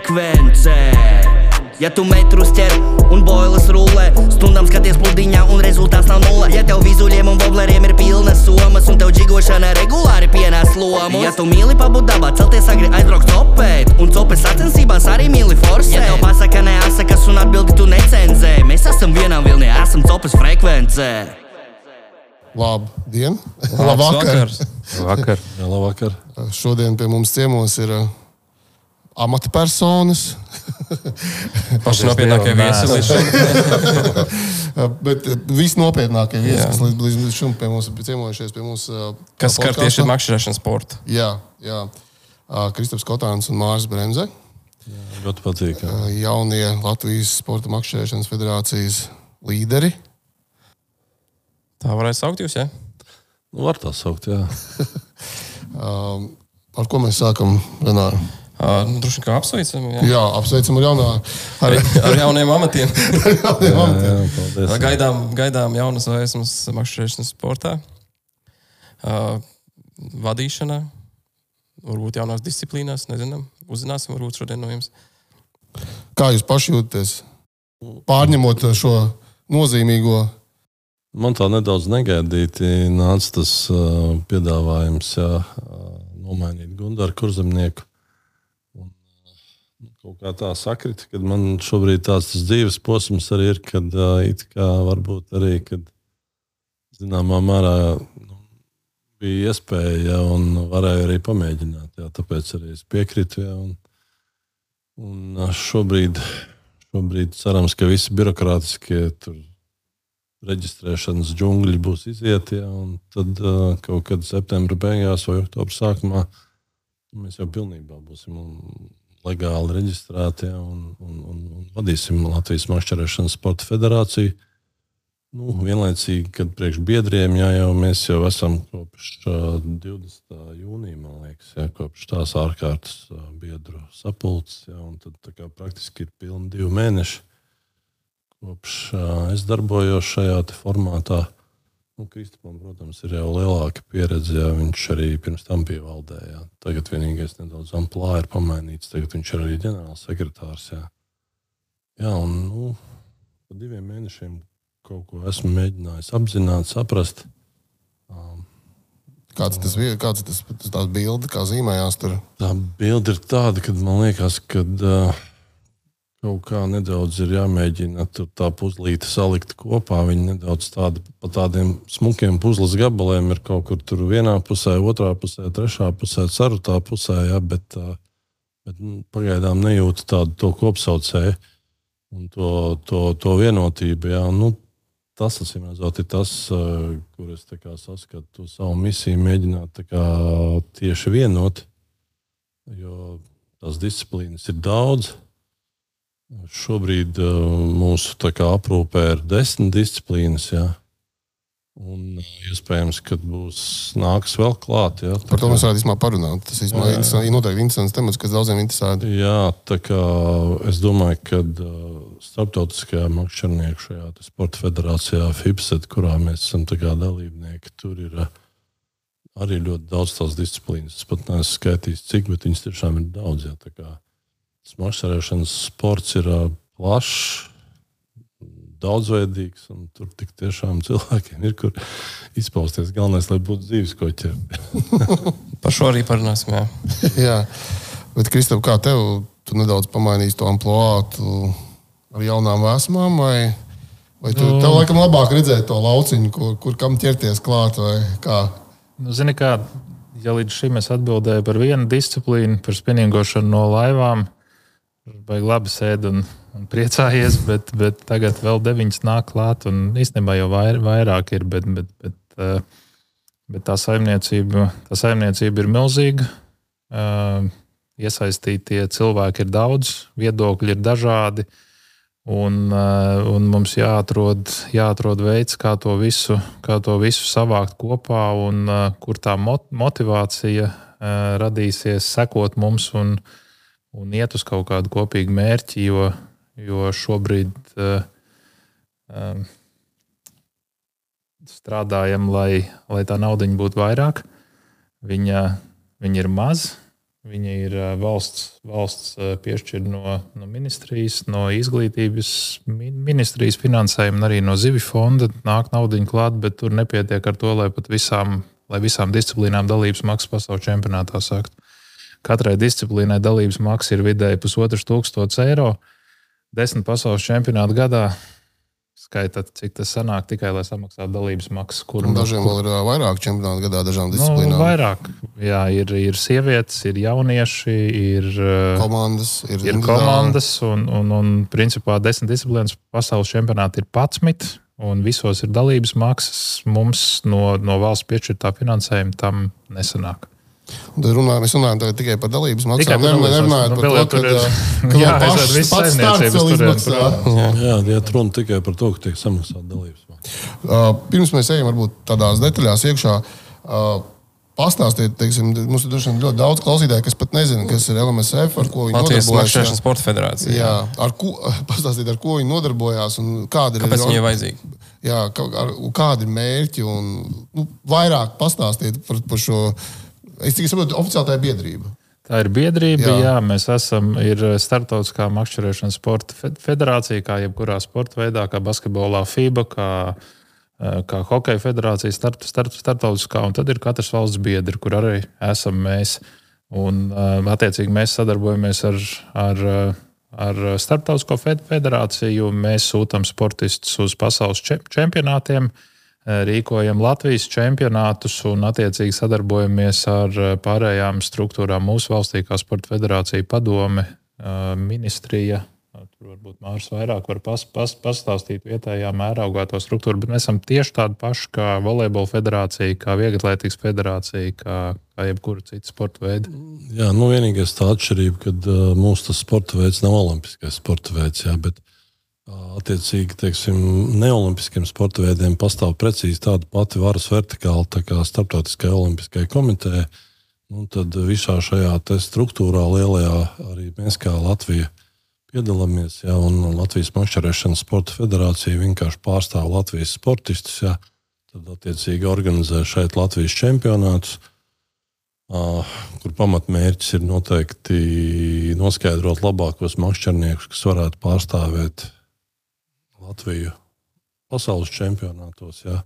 frekvence. Ja tu metrus ķer un boilas rullē, stundām skaties pludiņā un rezultāts nav nulle. Ja tev vizuļiem un bobleriem ir pilnas somas un tev džigošana regulāri pienāc lomu. Ja tu mīli pabūt dabā, celties agri aizbraukt copēt un copes sacensībās arī mīli forsēt. Ja tev pasaka neasakas un atbildi tu necenzē, mēs esam vienā vilnī, esam copes frekvencē. Labdien! Labvakar! Vakar. Jā, labvakar. Šodien pie mums ciemos ir uh, amatpersonas. Paši nopietnākie viesi līdz šim. Bet uh, visnopietnākie viesi, Jā. kas līdz, līdz šim pie mums ir ciemojušies, pie mums. uh, Kas skar tieši makšķerēšanu sportu. Jā, jā. Kristaps Kotāns un Mārs Ļoti patīk. jā. uh, jaunie Latvijas Sporta makšķerēšanas federācijas līderi. Tā varētu saukt jūs, ja? Nu, var tā saukt, jā. Um, Ar ko mēs sākam? Renāra? Nu, Droši vien kā apsveicam jā. Jā, apsveicam ar jaunā. Ar, ar jauniem amatiem. jauniem amatiem. jā paldies. gaidām, gaidām jaunas vēsmas makšķerēšanas sportā, uh, vadīšanā, varbūt jaunās disciplīnās. Nezinām, uzzināsim varbūt šodien no jums. Kā jūs paši jūtaties? Pārņemot šo nozīmīgo Man tā nedaudz negaidīti nāca tas uh, piedāvājums, jā, uh, nomainīt Gunāru Kurzemnieku. Un, kaut kā tā sakrita, ka man šobrīd tāds dzīves posms arī ir, kad uh, it kā varbūt arī, kad zināmā mērā nu, bija iespēja, ja, un varēja arī pamēģināt. Jā, tāpēc arī es piekrītu. Ja, un, un šobrīd, šobrīd cerams, ka visi birokrātiskie tur reģistrēšanas džungļi būs izieti, ja, un tad uh, kaut kad septembra beigās vai oktobra sākumā mēs jau pilnībā būsim legāli reģistrēti ja, un, un, un, un vadīsim Latvijas Mašķerēšanas sporta federāciju. Nu, vienlaicīgi, kad priekš biedriem jā, jau mēs jau esam kopš uh, 20. jūnija, man liekas, jā, kopš tās ārkārtas uh, biedru sapulces, jā, tad praktiski ir pilni divi mēneši kopš uh, es darbojos šajā formātā. Nu, Kristupam, protams, ir jau lielāka pieredze, ja viņš arī pirms tam bija valdē. Jā. Tagad vienīgais nedaudz amplitūda ir pamainīts. Tagad viņš ir arī ģenerālsekretārs. Jā, jā un nu, pa diviem mēnešiem kaut ko esmu mēģinājis apzināt, saprast. Um, Kāds tas bija? Kāds tas tas tās bilde, kā zīmējās tur? Tā bilde ir tāda, ka man liekas, ka uh, kaut kā nedaudz ir jāmēģina tur tā puzlīte salikt kopā. Viņi nedaudz tādi, pa tādiem smukiem puzles gabaliem ir kaut kur tur vienā pusē, otrā pusē, trešā pusē, ceturtā pusē, ja, bet, uh, bet nu, pagaidām nejūtu tādu kopsaucēju un to, to, to vienotību. Ja. Nu, tas, acīm redzot, ir tas, uh, kur es saskatu to savu misiju, mēģināt kā tieši vienot, jo tās disciplīnas ir daudz. Šobrīd uh, mūsu kā, aprūpē ir desmit disciplīnas. Jā. Un uh, iespējams, ka būs nāks vēl klāt. Jā, Par to kā- mēs varētu parunāt. Tas ir noteikti interesants temats, kas daudziem interesē. Jā, tā kā es domāju, ka uh, starptautiskajā makšķernieku šajā sporta federācijā FIPSET, kurā mēs esam dalībnieki, tur ir uh, arī ļoti daudz tās disciplīnas. Es pat neesmu skaitījis, cik, bet viņas tiešām ir daudz. Jā, smagstarēšanas sports ir plašs, daudzveidīgs, un tur tik tiešām cilvēkiem ir kur izpausties. Galvenais, lai būtu dzīves, ko ķert. Par šo arī parunāsim. Jā. Jā, bet Kristap, kā tev? Tu nedaudz pamainīji to amplitūdu ar jaunām vēsmām, vai, vai tu, Nu. tev laikam labāk redzēt to lauciņu, kur, kur kam ķerties klāt, vai kā? Nu, zini, kā, ja līdz šim es atbildēju par vienu disciplīnu, par spinningošanu no laivām, vai labi sēdi un, un priecājies, bet, bet tagad vēl deviņas nāk klāt, un īstenībā jau vair, vairāk ir, bet, bet, bet, eh, bet tā, saimniecība, tā saimniecība ir milzīga. Eh, Iesaistītie cilvēki ir daudz, viedokļi ir dažādi. Un, eh, un mums jāatrod, jāatrod veids, kā to visu, kā to visu savākt kopā, un kur tā mot- motivācija radīsies, sekot mums un, un iet uz kaut kādu kopīgu mērķi. Jo, jo šobrīd eh, eh, strādājam, lai, lai tā nauda būtu vairāk. Viņa, viņa ir maza. Viņa ir uh, valsts, valsts uh, piešķirta no, no ministrijas, no izglītības ministrijas finansējuma, arī no zivju fonda nāk naudiņa klāt, bet tur nepietiek ar to, lai pat visām, lai visām disciplīnām dalības maksas pasaules čempionātā sākt. Katrai disciplīnai dalības maksa ir vidēji pusotrs tūkstots eiro. Desmit pasaules čempionātu gadā skaitat, cik tas sanāk tikai, lai samaksātu dalības maksas. Kur, dažiem kur, vēl ir vairāk čempionātu gadā, dažām disciplīnām. Nu, vairāk. Jā, ir, ir sievietes, ir jaunieši, ir komandas. Ir, ir komandas un, un, un principā desmit disciplīnas pasaules čempionāti ir 11. Un visos ir dalības maksas. Mums no, no valsts piešķirtā finansējuma tam nesanāk. Un tad runājam, mēs runājam tikai par dalības maksām. Nē, nerunājot par to, ka, ka jā, pašs, pats starts vēl izmaksā. Jā, jā iet runa tikai par to, ka tiek samaksāta dalības maksa. Uh, pirms mēs ejam varbūt tādās detaļās iekšā. Uh, Pastāstiet, teiksim, mums ir ļoti daudz klausītāju, kas pat nezina, kas ir LMSF, ar ko viņi Latvijas nodarbojas. Latvijas Sporta Federācija. Jā, ar ko, pastāstiet, ar ko viņi nodarbojās un kāda ir. Kāpēc viņi ir vajadzīgi? Jā, ar, kādi ir mērķi un nu, vairāk pastāstiet par, par šo Es tikai saprotu, oficiāli tā ir biedrība. Tā ir biedrība, jā. jā mēs esam starptautiskā makšķerēšanas sporta federācija, kā jebkurā sporta veidā, kā basketbolā, FIBA, kā, kā hokeja federācija, start, start, starptautiskā, un tad ir katrs valsts biedri, kur arī esam mēs. Un, attiecīgi, mēs sadarbojamies ar, ar, ar Startautisko federāciju. Mēs sūtām sportistus uz pasaules čempionātiem. Uh, rīkojam Latvijas čempionātus un attiecīgi sadarbojamies ar pārējām struktūrām mūsu valstī, kā Sporta federācija, padome, ministrija. Tur varbūt Mārcis vairāk var pas, pas, pastāstīt vietējā mērogā to struktūru, bet mēs esam tieši tādi paši kā volejbola federācija, kā vieglatlētikas federācija, kā, kā jebkura cita sporta veida. Jā, nu vienīgais tā atšķirība, ka uh, mūsu sporta veids nav olimpiskais sporta veids, jā, bet Attiecīgi, teiksim, neolimpiskiem sporta veidiem pastāv precīzi tāda pati varas vertikāla tā kā Startautiskajai Olimpiskajai komitejai. Nu, tad visā šajā struktūrā lielajā arī mēs kā Latvija piedalāmies. Ja, Latvijas Makšķerēšanas sporta federācija vienkārši pārstāv Latvijas sportistus. Ja, tad, attiecīgi, organizē šeit Latvijas čempionātus, uh, kur pamatmērķis ir noteikti noskaidrot labākos makšķerniekus, kas varētu pārstāvēt Latviju pasaules čempionātos. Jā.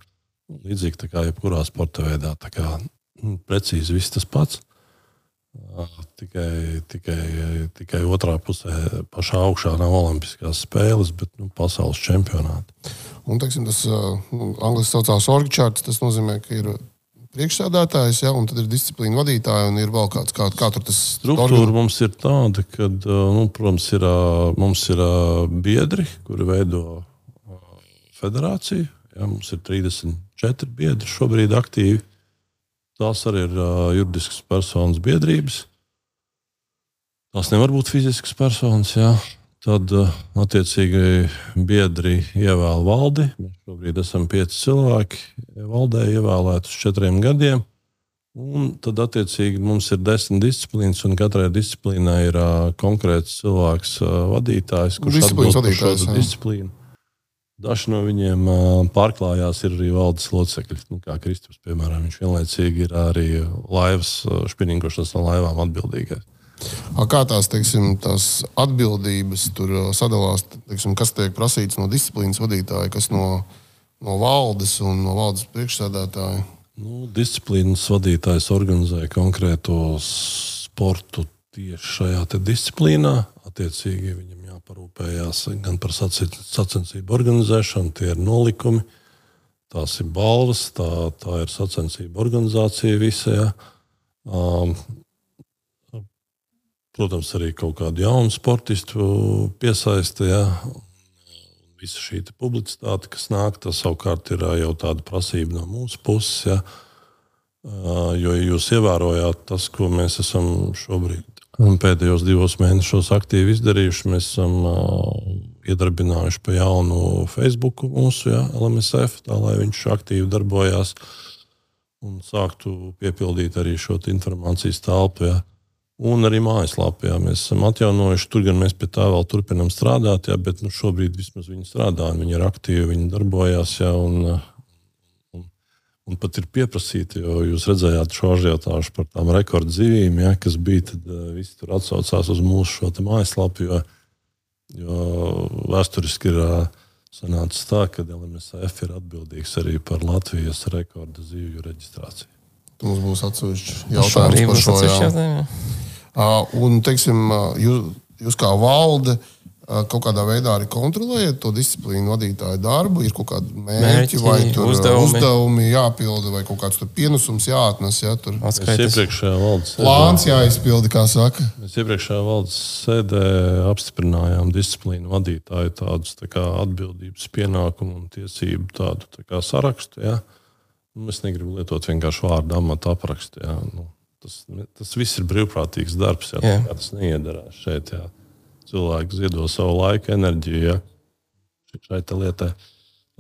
Līdzīgi kā jebkurā sporta veidā. Tā kā nu, precīzi viss tas pats. Tikai, tikai, tikai otrā pusē, pašā augšā nav olimpiskās spēles, bet nu, pasaules čempionāti. Un, teiksim, tas nu, angļuiski saucās orgčārts. Tas nozīmē, ka ir priekšsēdētājs, ja, un tad ir disciplīna vadītāja, un ir vēl kāds, kā, kā tur tas struktūra organ... mums ir tāda, ka, nu, protams, ir, mums ir biedri, kuri veido federāciju. Ja, mums ir 34 biedri šobrīd aktīvi. Tās arī ir uh, juridiskas personas biedrības. Tās nevar būt fiziskas personas. Ja. Tad, uh, attiecīgi, biedri ievēl valdi. Mēs šobrīd esam pieci cilvēki valdē ievēlēti uz četriem gadiem. Un tad, attiecīgi, mums ir desmit disciplīnas, un katrai disciplīnai ir uh, konkrēts cilvēks, uh, vadītājs, kurš atbild par šo disciplīnu. Daži no viņiem pārklājās ir arī valdes locekļi, nu, kā Kristaps, piemēram. Viņš vienlaicīgi ir arī laivas spinningošanas no laivām atbildīgais. Kā tās, teiksim, tās atbildības tur sadalās, teiksim, kas tiek prasīts no disciplīnas vadītāja, kas no, no valdes un no valdes priekšsēdētāja? Nu, disciplīnas vadītājs organizē konkrēto sportu tieši šajā disciplīnā. Attiecīgi viņam jāparūpējās gan par sacensību organizēšanu, tie ir nolikumi, tās ir balvas, tā, tā ir sacensību organizācija visā. Um, protams, arī kaut kādu jaunu sportistu piesaistīt. Ja. Visa šī publicitāte, kas nāk, tas savukārt ir jau tāda prasība no mūsu puses. Ja. Jo, ja jūs ievērojāt tas, ko mēs esam šobrīd Un pēdējos divos mēnešos aktīvi izdarījuši. Mēs esam iedarbinājuši pa jaunu Facebook mūsu ja, LMSF, tā lai viņš aktīvi darbojās un sāktu piepildīt arī šo informācijas telpu. Ja. Un arī mājaslapā ja, mēs esam atjaunojuši. Tur gan mēs pie tā vēl turpinām strādāt, ja, bet nu, šobrīd vismaz viņi strādā, viņi ir aktīvi, viņi darbojas. Ja, un, un Un pat ir pieprasīti, jo jūs redzējāt šo ažiotāžu par tām rekordu zivīm, ja, kas bija. Tad uh, visi tur atsaucās uz mūsu šo mājaslapu, jo, jo vēsturiski ir uh, sanācis tā, ka LMSF ir atbildīgs arī par Latvijas rekordu zivju reģistrāciju. Mums būs atsevišķi jautājums par šo jautājumu. Un, teiksim, jūs, jūs kā valde kaut kādā veidā arī kontrolējat to disciplīnu vadītāju darbu, ir kaut kādi mērķi, mērķi vai uzdevumi. uzdevumi jāpilda, vai kaut kāds pienesums jāatnes. Ja, tur mēs iepriekšējā valdes plāns jāizpilda, kā saka. Mēs iepriekšējā valdes sēdē apstiprinājām disciplīnu vadītāju tādus tā kā, atbildības pienākumu un tiesību tādu tā kā, sarakstu. Ja. Nu, es negribu lietot vienkārši vārdu amata aprakstu. Ja. Nu, tas, tas viss ir brīvprātīgs darbs, ja, tas neiedarās šeit. Ja cilvēki ziedo savu laiku, enerģiju ja, šai lietai.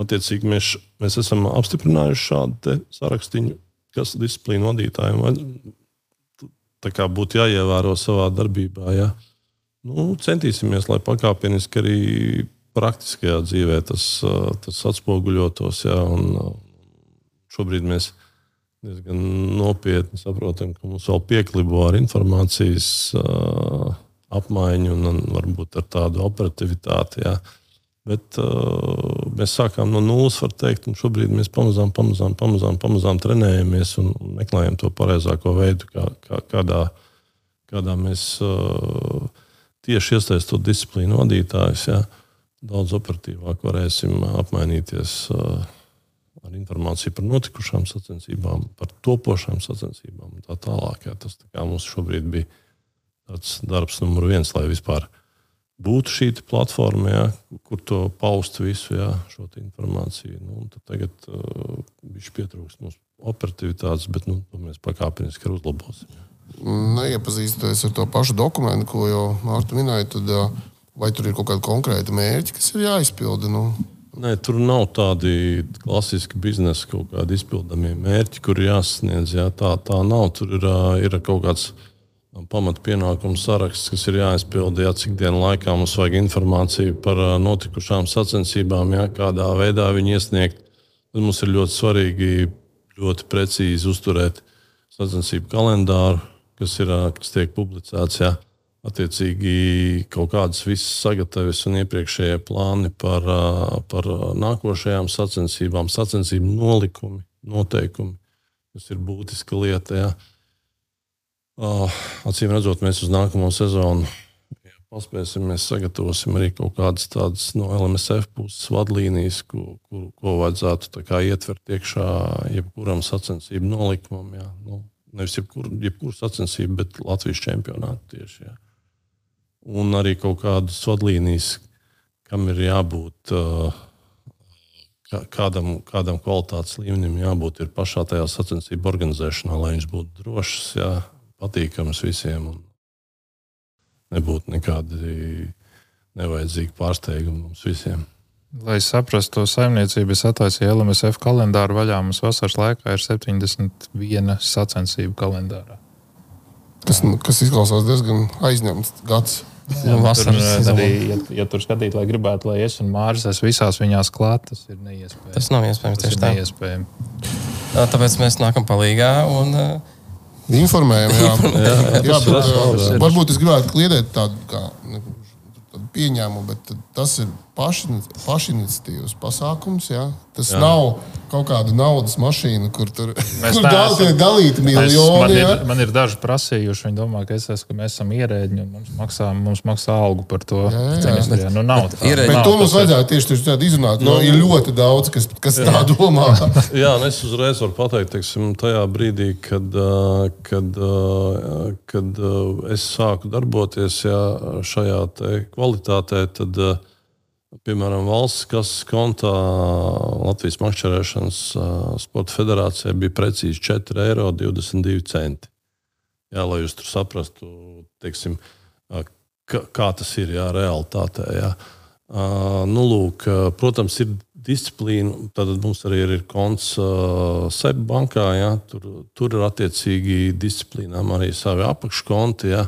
Attiecīgi mēs, mēs esam apstiprinājuši šādu sarakstu, kas disciplīnu vadītājiem būtu jāievēro savā darbībā. Ja. Nu, centīsimies, lai pakāpeniski arī praktiskajā dzīvē tas, tas atspoguļotos. Ja, un, šobrīd mēs diezgan nopietni saprotam, ka mums vēl pieklibo ar informācijas uh, apmaiņu un, un varbūt ar tādu operativitāti. Jā. Bet uh, mēs sākām no nulles, var teikt, un šobrīd mēs pamazām, pamazām, pamazām, pamazām trenējamies un meklējam to pareizāko veidu, kā, kā, kādā, kādā mēs uh, tieši iesaistot disciplīnu vadītājus. Jā, daudz operatīvāk varēsim apmainīties uh, ar informāciju par notikušām sacensībām, par topošām sacensībām un tā tālāk. Jā. Tas tā kā mums šobrīd bija tāds darbs numur viens, lai vispār būtu šī platforma, ja, kur to paust visu jā, šo informāciju. Nu, tagad uh, viņš pietrūkst mums operatīvitātes, bet nu, mēs pakāpeniski uzlabosim. Jā. Neiepazīstoties ar to pašu dokumentu, ko jau Mārta minēja, tad uh, vai tur ir kaut kāda konkrēta mērķa, kas ir jāizpilda? Nu? Nē, tur nav tādi klasiski biznesa kaut kādi izpildāmie mērķi, kur jāsasniedz. Jā, tā, tā nav. Tur ir, ir kaut kāds pamatpienākumu saraksts, kas ir jāizpilda, ja cik dienu laikā mums vajag informāciju par notikušām sacensībām, ja, kādā veidā viņi iesniegt. Tad mums ir ļoti svarīgi ļoti precīzi uzturēt sacensību kalendāru, kas, ir, kas tiek publicēts. Ja. Attiecīgi, kaut kādas visas sagatavotas un iepriekšējie plāni par, par nākošajām sacensībām, sacensību nolikumi, noteikumi, kas ir būtiska lieta. Ja acīm redzot, mēs uz nākamo sezonu ja paspēsim, mēs sagatavosim arī kaut kādas tādas no LMSF puses vadlīnijas, ko, ko, ko vajadzētu ietvert iekšā jebkuram sacensību nolikumam. Jā. Nu, nevis jebkuru jebkur sacensību, bet Latvijas čempionātu tieši. Jā. Un arī kaut kādas vadlīnijas, kam ir jābūt. Uh, kādam, kādam kvalitātes līmenim jābūt ir pašā tajā sacensību organizēšanā, lai viņš būtu drošs, jā, patīkams visiem un nebūtu nekādi nevajadzīgi pārsteigumi mums visiem. Lai saprastu to saimniecību, es attaisīju LMSF kalendāru vaļā. Mums vasaras laikā ir 71 sacensību kalendārā. Kas, kas izklausās diezgan aizņemts gads. Nu, tur, arī, ja, ja tur skatītu, lai gribētu, lai es un Mārcis esmu visās viņās klāt, tas ir neiespējami. Tas nav iespējams. Tas ir neiespējami. Tāpēc mēs nākam palīgā un uh, Informējam, jā. jā, jā, jā bet, uh, varbūt es gribētu kliedēt tādu kā, tādu pieņēmumu, bet tas ir pašiniciatīvas pasākums. Jā. Tas jā. nav kaut kāda naudas mašīna, kur tur ir dalīti miljoni. Man ir, ja? man ir daži prasījuši, viņi domā, ka, es esmu, ka mēs esam ierēģi un mums maksā, mums maksā algu par to. Jā, jā, jā. Bet, nu, nav tā. Bet, bet to mums vajadzētu tieši tādu izrunāt. Nu, ir ļoti daudz, kas, kas jā. tā domā. jā, un es uzreiz varu pateikt, teiksim, tajā brīdī, kad, kad, kad es sāku darboties jā, šajā kvalitātē, tad Piemēram, valsts kases kontā Latvijas makšķerēšanas sporta federācijai bija precīzi 4,22 eiro. Jā, lai jūs tur saprastu, teiksim, kā, kā tas ir jā, realitātē. Jā. Uh, nu, lūk, protams, ir disciplīna. Tad mums arī ir konts uh, SEB bankā. Jā, tur, tur ir attiecīgi disciplīnām arī savi apakškonti. Jā.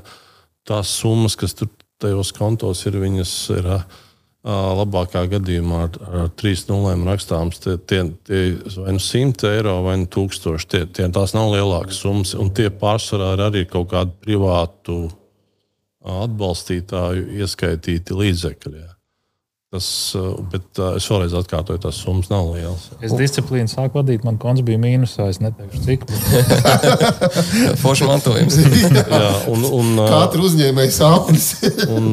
Tās summas, kas tur tajos kontos ir, viņas ir. Uh, labākā gadījumā ar, ar 3,0 rakstāms tie, tie, tie vai nu 100 eiro vai nu 1000. Tie, tie, tās nav lielākas summas, un tie pārsvarā ir arī kaut kādu privātu atbalstītāju ieskaitīti līdzekļi. Tas, bet es vēlreiz atkārtoju, tas summas nav liels. Es disciplīnu sāku vadīt, man konts bija mīnusā. Es neteikšu, cik. Forši mantojums. Jā, un, un, Katra uzņēmēja sāpes. un,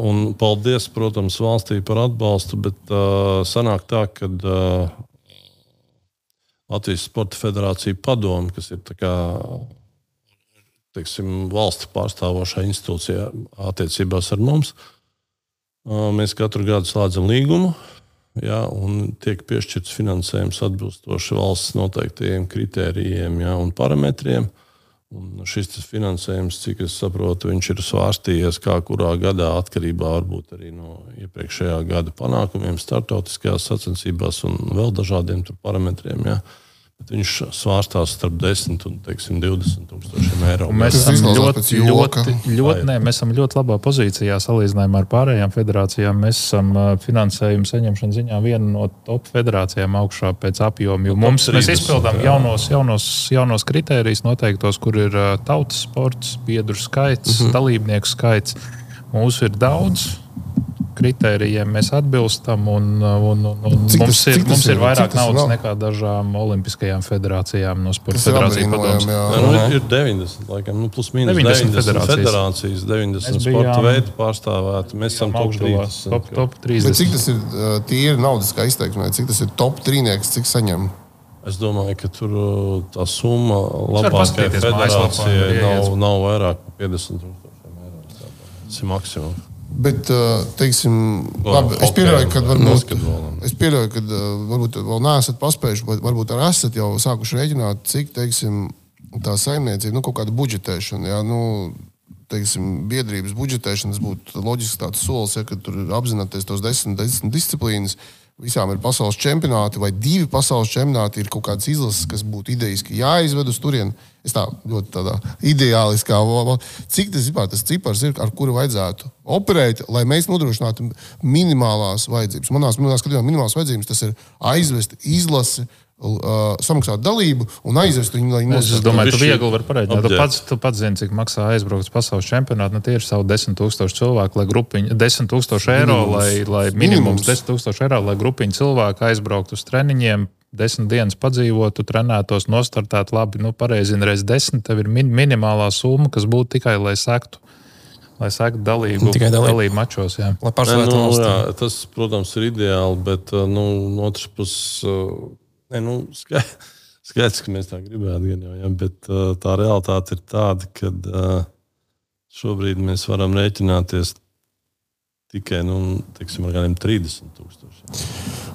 un paldies, protams, valstī par atbalstu, bet uh, sanāk tā, ka uh, Latvijas Sporta Federācija padomu, kas ir kā, teiksim, valsts pārstāvošā institūcija attiecībās ar mums, uh, Mēs katru gadu slēdzam līgumu, ja, un tiek piešķirts finansējums atbilstoši valsts noteiktajiem kritērijiem ja, un parametriem. Un šis finansējums, cik es saprotu, ir svārstījies kā kurā gadā, atkarībā varbūt no iepriekšējā gada panākumiem, startautiskajās sacensībās un vēl dažādiem parametriem. Ja. Uh, viņš svārstās starp 10 un teiksim, 20 tūkstošiem eiro. Un mēs esam ļoti, ļoti, ļoti, ne, mēs esam ļoti labā pozīcijā salīdzinājumā ar pārējām federācijām. Mēs esam finansējuma saņemšanas ziņā viena no top federācijām augšā pēc apjoma. Mums, 30, mēs izpildām jā. jaunos, jaunos, jaunos kritērijus noteiktos, kur ir tautas sports, biedru skaits, mm -hmm. dalībnieku skaits. Mūsu ir daudz kritērijiem mēs atbilstam. Un, un, un, un mums tas, ir, mums ir vairāk naudas nav? nekā dažām olimpiskajām federācijām no sporta federācijas padomus. Nu, ir 90, laikam, nu, plus mīnus 90, 90 federācijas. federācijas, 90 sporta veidu pārstāvēti. Mēs esam top 30. Top, top 30. Bet cik tas ir tīri naudas kā izteiksmē, cik tas ir top trīnieks, cik saņem? Es domāju, ka tur tā summa labākajai federācijai nav, nav vairāk par 50 tūkstošiem eiro. Tas ir maksimums. Bet, teiksim, labi, es pieļauju, ka varbūt, es pieļauju, ka varbūt vēl neesat paspējuši, bet varbūt arī esat jau sākuši rēķināt, cik teiksim, tā saimniecība, nu, kaut kāda budžetēšana, jā, nu, teiksim, biedrības budžetēšanas būtu loģisks tāds solis, ja, ka tur apzināties tos desmit, desmit disciplīnas. Visām ir pasaules čempionāti, vai divi pasaules čempionāti, ir kaut kādas izlases, kas būtu idejiski jāizved uz turieni. Es tā ļoti tādā ideāliskā veidā, cik tas vispār tas cipars ir, ar kuru vajadzētu operēt, lai mēs nodrošinātu minimālās vajadzības. Manā skatījumā, minimālās vajadzības tas ir aizvest izlasi Uh, samaksāt dalību un aizvest viņu, lai noslēgtu. Es domāju, ka tu viegli vari pareiķināt. Tu pats, tu pats zini, cik maksā aizbraukt uz pasaules čempionātu. Nu, tie ir savu 10,000 cilvēku, lai grupiņu, 10,000 eiro, minimums. lai, lai minimums, minimums 10,000 eiro, lai grupiņu cilvēku aizbrauktu uz treniņiem. Desmit dienas padzīvotu, trenētos, nostartētu labi, nu, pareizi, reiz desmit. Tev ir min minimālā summa, kas būtu tikai, lai sektu lai sektu dalību, tikai dalību, dalību mačos. Jā. Lai nu, jā, tas, protams, ir ideāli, bet nu, no otras puses Ne, nu, skaidrs, ka mēs tā gribētu, gan jau, ja, bet uh, tā realitāte ir tāda, ka uh, šobrīd mēs varam rēķināties tikai nu, teiksim, ar kādiem 30 tūkstošiem.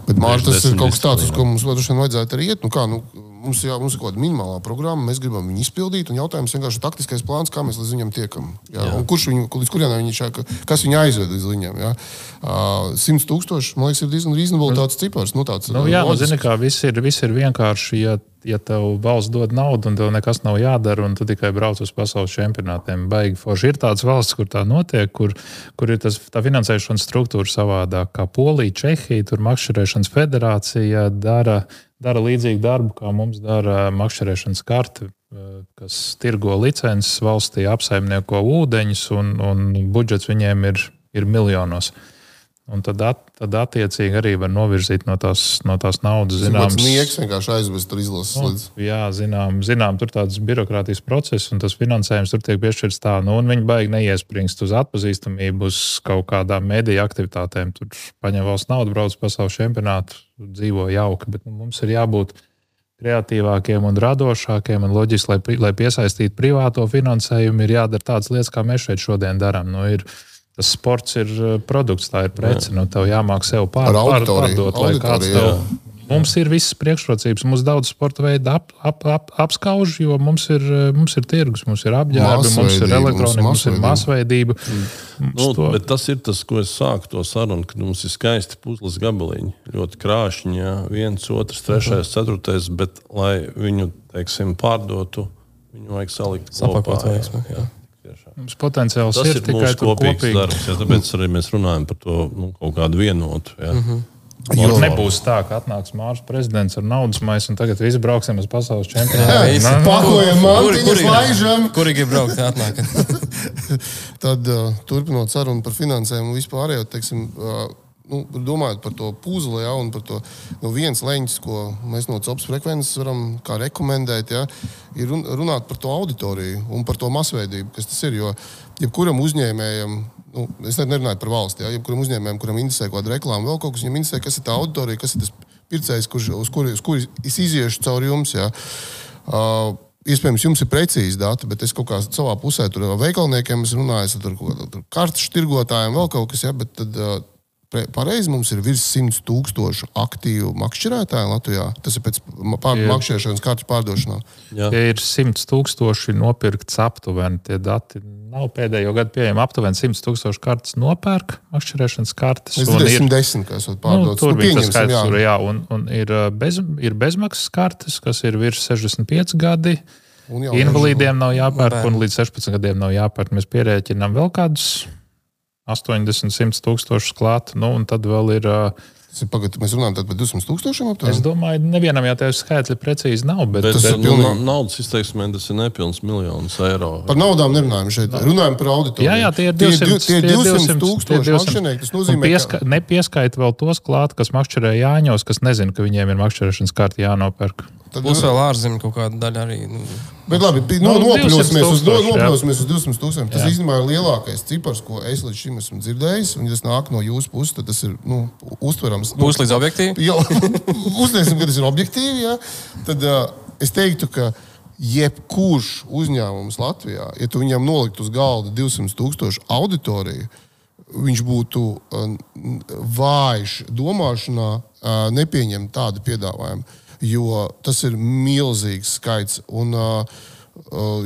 Bet Mārcis, tas ir kaut kas tāds, uz ko mums vajadzētu arī iet. Nu, kā, nu, mums, jā, mums ir kaut kāda minimālā programma, mēs gribam viņu izpildīt. Jautājums vienkārši ir taktiskais plāns, kā mēs līdz viņam tiekam. Jā, jā. Kurš viņu, līdz kurienam viņš ir, kas viņu aizved līdz viņam? Jā. Uh, 100 tūkstoši, man liekas, ir diezgan reasonable tāds cipars. Nu, tāds, nu, jā, nu, zini, kā viss ir, viss ir vienkārši. Ja ja tev valsts dod naudu un tev nekas nav jādara, un tu tikai brauc uz pasaules čempionātiem, baigi forši. Ir tādas valsts, kur tā notiek, kur, kur ir tas, tā finansēšanas struktūra savādāk, kā Polija, Čehija, tur makšķerēšanas federācija dara dara līdzīgu darbu, kā mums dara makšķerēšanas karte, kas tirgo licences valstī, apsaimnieko ūdeņus, un, un budžets viņiem ir, ir miljonos. Un tad, at, tad attiecīgi arī var novirzīt no tās, no tās naudas. Zināms, sniegs vienkārši aizvest tur izlases nu, līdz. Jā, zinām, zinām, tur tādas birokrātijas process, un tas finansējums tur tiek piešķirts tā, nu, un viņi baigi neiespringst uz atpazīstamību, uz kaut kādām mediju aktivitātēm. Tur paņem valsts naudu, brauc pasaules čempionātu, dzīvo jauki, bet nu, mums ir jābūt kreatīvākiem un radošākiem. Un loģiski, lai, lai piesaistītu privāto finansējumu, ir jādara tādas lietas, kā mēs šeit šodien darām. Nu, ir, Tas sports ir eh, produkts, tā ir prece. Nu, tev jāmāk sev pār, pār, pārdot, lai kāds tev. Jā. Mums ir visas priekšrocības. Mums daudz sporta veidu ap, ap, ap, apskauž, jo mums ir, eh, mums ir tirgus, mums ir apģērbi, mums ir elektronika, mums, mums ir masveidība. Mm. Nu, to... Tas ir tas, ko es sāku to sarunu, kad mums ir skaisti puzles gabaliņi. Ļoti krāšņi, ja? viens, otrs, trešais, mhm. ceturtais, bet lai viņu teiksim, pārdotu, viņu vajag salikt kopā. Sapakot, vajag, jā. Jā. Mums potenciāls Tas ir, ir tikai kopīgs kopīgi. darbs. Jā, tāpēc arī mēs runājam par to nu, kaut kādu vienotu. Jā. Mm -hmm. Jo nebūs tā, ka atnāks Mārcis prezidents ar naudas maisu un tagad visi brauksim uz pasaules Jā, čempionātu. visi. Nu, Pakojam, kuri- laižam. Kuri grib braukt? Tad, uh, turpinot sarunu par finansēm un vispārējo, teiksim, uh, nu, domājot par to puzli, ja, un par to nu, viens leņķis, ko mēs no CELPS frekvences varam rekomendēt, ja, ir run, runāt par to auditoriju un par to masveidību, kas tas ir. Jo jebkuram uzņēmējam, nu, es ne- nerunāju par valsti, ja, jebkuram uzņēmējam, kuram interesē kaut kāda reklāma, vēl kaut kas, viņam interesē, kas ir tā auditorija, kas ir tas pircējs, kurš, uz kuri, uz kuri es iziešu caur jums. Ja. Uh, Iespējams, jums ir precīzi dati, bet es kaut kā savā pusē tur ar veikalniekiem runājis, tur kaut kādiem kartes tirgotājiem, vēl kaut kas, ja, bet tad uh, pareizi mums ir virs 100 tūkstošu aktīvu makšķerētāju Latvijā. Tas ir pēc pār, makšķerēšanas kartes pārdošanā. Jā. Tie ir 100 tūkstoši nopirkts aptuveni. Tie dati nav pēdējo gadu pieejami. Aptuveni 100 tūkstoši kartes nopērk, makšķerēšanas kartes. Es un ir- 110, kas ir Nu, pārdotas. tur Nu, bija tas skaits, jā. tur, jā, un, un ir, bez, ir bezmaksas kartes, kas ir virs 65 gadi. Invalīdiem nav jāpērk, un līdz 16 gadiem nav jāpērk. Mēs pierēķinām vēl kādus 80, 100 tūkstošus klāt. Nu, un tad vēl ir. uh, Ir pagad, mēs runājam par 200 tūkstošiem Es aptuveni. domāju, nevienam jau tādu skaitli precīzi nav. Bet, Bet, Tas ir bet nu, pilnīgi- naudas izteiksmē tas ir nepilns miljonus eiro. Par naudām nerunājam šeit. Runājam par auditoriju. Jā, jā, tie ir Tie 200, Tie ir 200 tūkstoši makšķernieki. Tas nozīmē, pieska, ka Nepieskaita vēl tos klāt, kas makšķerē Jāņos, kas nezina, ka viņiem ir makšķerēšanas kārta jānopērk. tad, Būs vēl ārzemju kaut kāda daļa arī. Nu, Bet labi, no, Nu, nopļosimies 200 uz, no, nopļosimies uz 200 tūkstošiem. Tas īstenībā ir lielākais cipars, ko es līdz šim esmu dzirdējis. Un, ja tas nāk no jūsu puses, tad tas ir nu, uztverams. Būs līdz objektīvi. Jo, uzņemsim, ka tas ir objektīvi. Ja? Tad uh, es teiktu, ka jebkurš uzņēmums Latvijā, ja tu viņam noliktu uz galda 200 tūkstošu auditoriju, viņš būtu uh, vājš domāšanā, uh, nepieņemt tādu piedāvājumu. Jo tas ir milzīgs skaits. Un, Uh,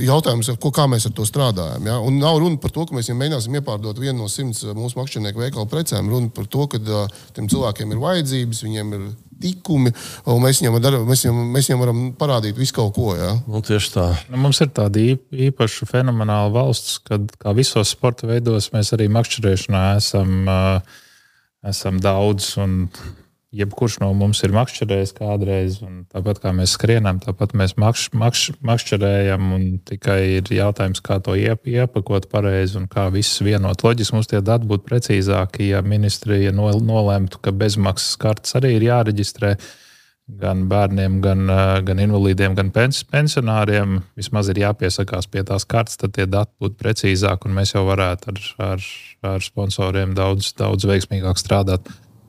Jautājums ir, ko, kā mēs ar to strādājam. Ja? Un nav runa par to, ka mēs viņiem mēģināsim iepārdot vienu no simts uh, mūsu makšķernieku veikalu precēm. Runa par to, ka uh, tiem cilvēkiem ir vajadzības, viņiem ir tikumi, un mēs viņiem, dar, mēs viņiem, mēs viņiem varam parādīt visu kaut ko. Ja? Nu, tieši tā. Nu, mums ir tāda īp- īpaša fenomenāla valsts, kad kā visos sporta veidos mēs arī makšķerēšanā esam, uh, esam daudz. un Jebkurš no mums ir makšķerējis kādreiz, un tāpat kā mēs skrienam, tāpat mēs makš, makš, makšķerējam. un Tikai ir jautājums, kā to iep, iepakot pareizi un kā viss vienot. Loģiski mums tie dati būtu precīzāki, ja ministrija nol- nolēmtu, ka bezmaksas kartes arī ir jāreģistrē gan bērniem, gan, eh, gan invalīdiem, gan pens, pensionāriem. Vismaz ir jāpiesakās pie tās kartes, tad tie dati būtu precīzāki, un mēs jau varētu ar, ar, ar sponsoriem daudz, daudz veiksmīgāk strādāt.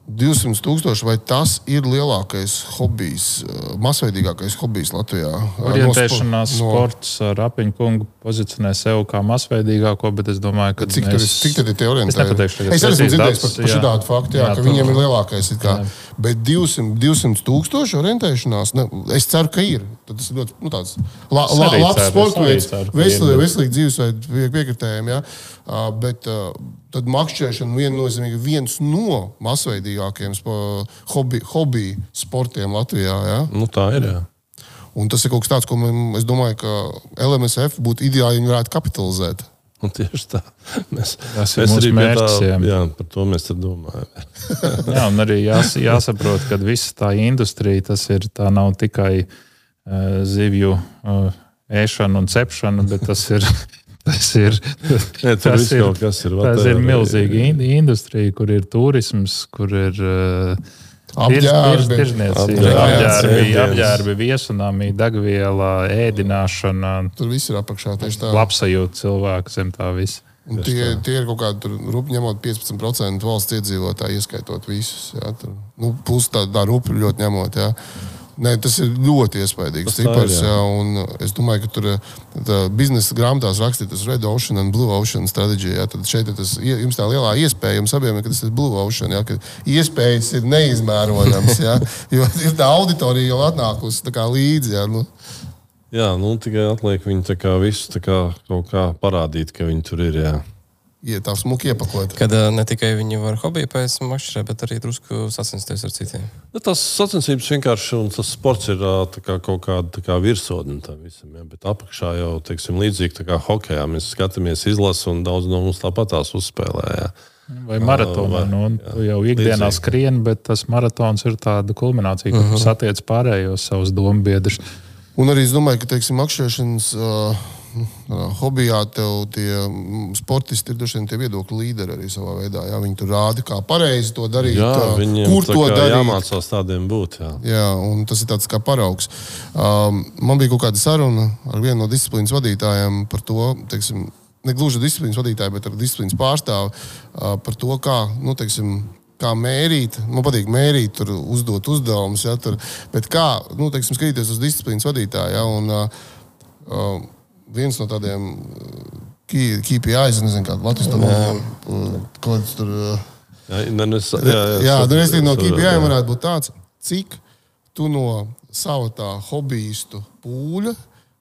200 tūkstoši, vai tas ir lielākais hobijs, uh, masveidīgākais hobijs Latvijā? Uh, Orientēšanās no, sports ar apiņu kungu pozicionē sevi kā masveidīgāko, bet es domāju, ka Cik, mēs... cik tad ir tie orientēti? Es nepateikšu tagad Es esmu dzirdējis par, par jā. šādu faktu, jā, Jā, ka tā- viņiem ir lielākais. it kā. Bet 200, 200 tūkstoši orientēšanās, ne, es ceru, ka ir. Tad tas ir ļoti nu, tāds la, la, labs sports veids, ir, dzīvesveidu pie- piekritējiem. Ja? Uh, bet uh, tad makšķerēšana viennozīmīgi viens no masveidīgākajiem spo- hobi, hobi sportiem Latvijā. Ja? Nu, tā ir. Jā. Un tas ir kaut kas tāds, ko man, es domāju, ka LMSF būtu ideāli, ja viņi varētu kapitalizēt. Nu, tieši tā. Mēs, Tas ir mūsu mērķis, Tā, jā. jā, par to mēs domājam. Jā, un arī jās, jāsaprot, ka visa tā industrija tas ir tā nav tikai uh, zivju uh, ēšana un cepšana, bet tas ir. Tas ir, tur tas ir, kas ir. tas ir milzīga in- industrija, kur ir turisms, kur ir uh, Apģērbi. viesunāmī, degviela, ēdināšana, Tur viss ir apakšā labsajūta cilvēku zem tā visa. Un tie, tie ir kaut kādi, rupi ņemot 15% valsts iedzīvotāji, ieskaitot visus. Jā, tur, nu, Pusi tā, tā rupi ļoti ņemot. Jā. Nē, tas ir ļoti iespaidīgs cipars. jā. Jā, un es domāju, ka tur tā, biznesa grāmatās rakstīts Red Ocean un Blue Ocean stratēģija. Tad šeit tas, jums tā lielā iespēja, jums abiem, ka tas ir Blue Ocean. Jā, iespējas ir neizmērojams. Jā, jo ir tā auditorija jau atnākusi līdzi. Jā, nu, Jā, nu, tikai atliek viņu visu tā kā, kaut kā parādīt, ka viņi tur ir. Jā. Ja tā smuki iepakot. Kad uh, ne tikai viņi var hobiju pēc mašīnā, bet arī drusku sacensties ar citiem. Nu, tas sacensības vienkārši un tas sports ir kā, kaut kāda kā virsotne tam visam. Ja? Bet apakšā jau teiksim, līdzīgi kā hokeja. Mēs skatāmies izlasi un daudz no mums tāpat tās uzspēlē. Ja? Vai maratonā. Nu, tu jau ikdienā skrien, bet tas maratons ir tāda kulminācija, kur uh -huh. satiec pārējos savus domu biedrus. Un arī es domāju, ka teiksim, makšķerēšanas uh, hobijā tev tie sportisti ir dažiem tie viedokļu līderi arī savā veidā. Jā, viņi tur rāda, kā pareizi to darīt. Jā, kur to darīt. Jāmācās tādiem būt. Jā. jā, un tas ir tāds kā paraugs. Um, man bija kaut kāda saruna ar vienu no disciplīnas vadītājiem par to, teiksim, ne gluži disciplīnas vadītāju, bet ar disciplīnas pārstāvu uh, par to, kā, nu, teiksim, kā mērīt. Man patīk mērīt, tur uzdot uzdevumus, ja, tur, bet kā nu, teiksim, skatīties uz disciplīnas vadītāju. Ja, un, uh, uh, viens no tādiem KPIs, nezinu, kāda Latvijas monēta, kāds tur. Jā, ne, ne, jā, jā, jā viens no KPI varētu būt tāds, cik tu no sava tā hobbyistu pūļa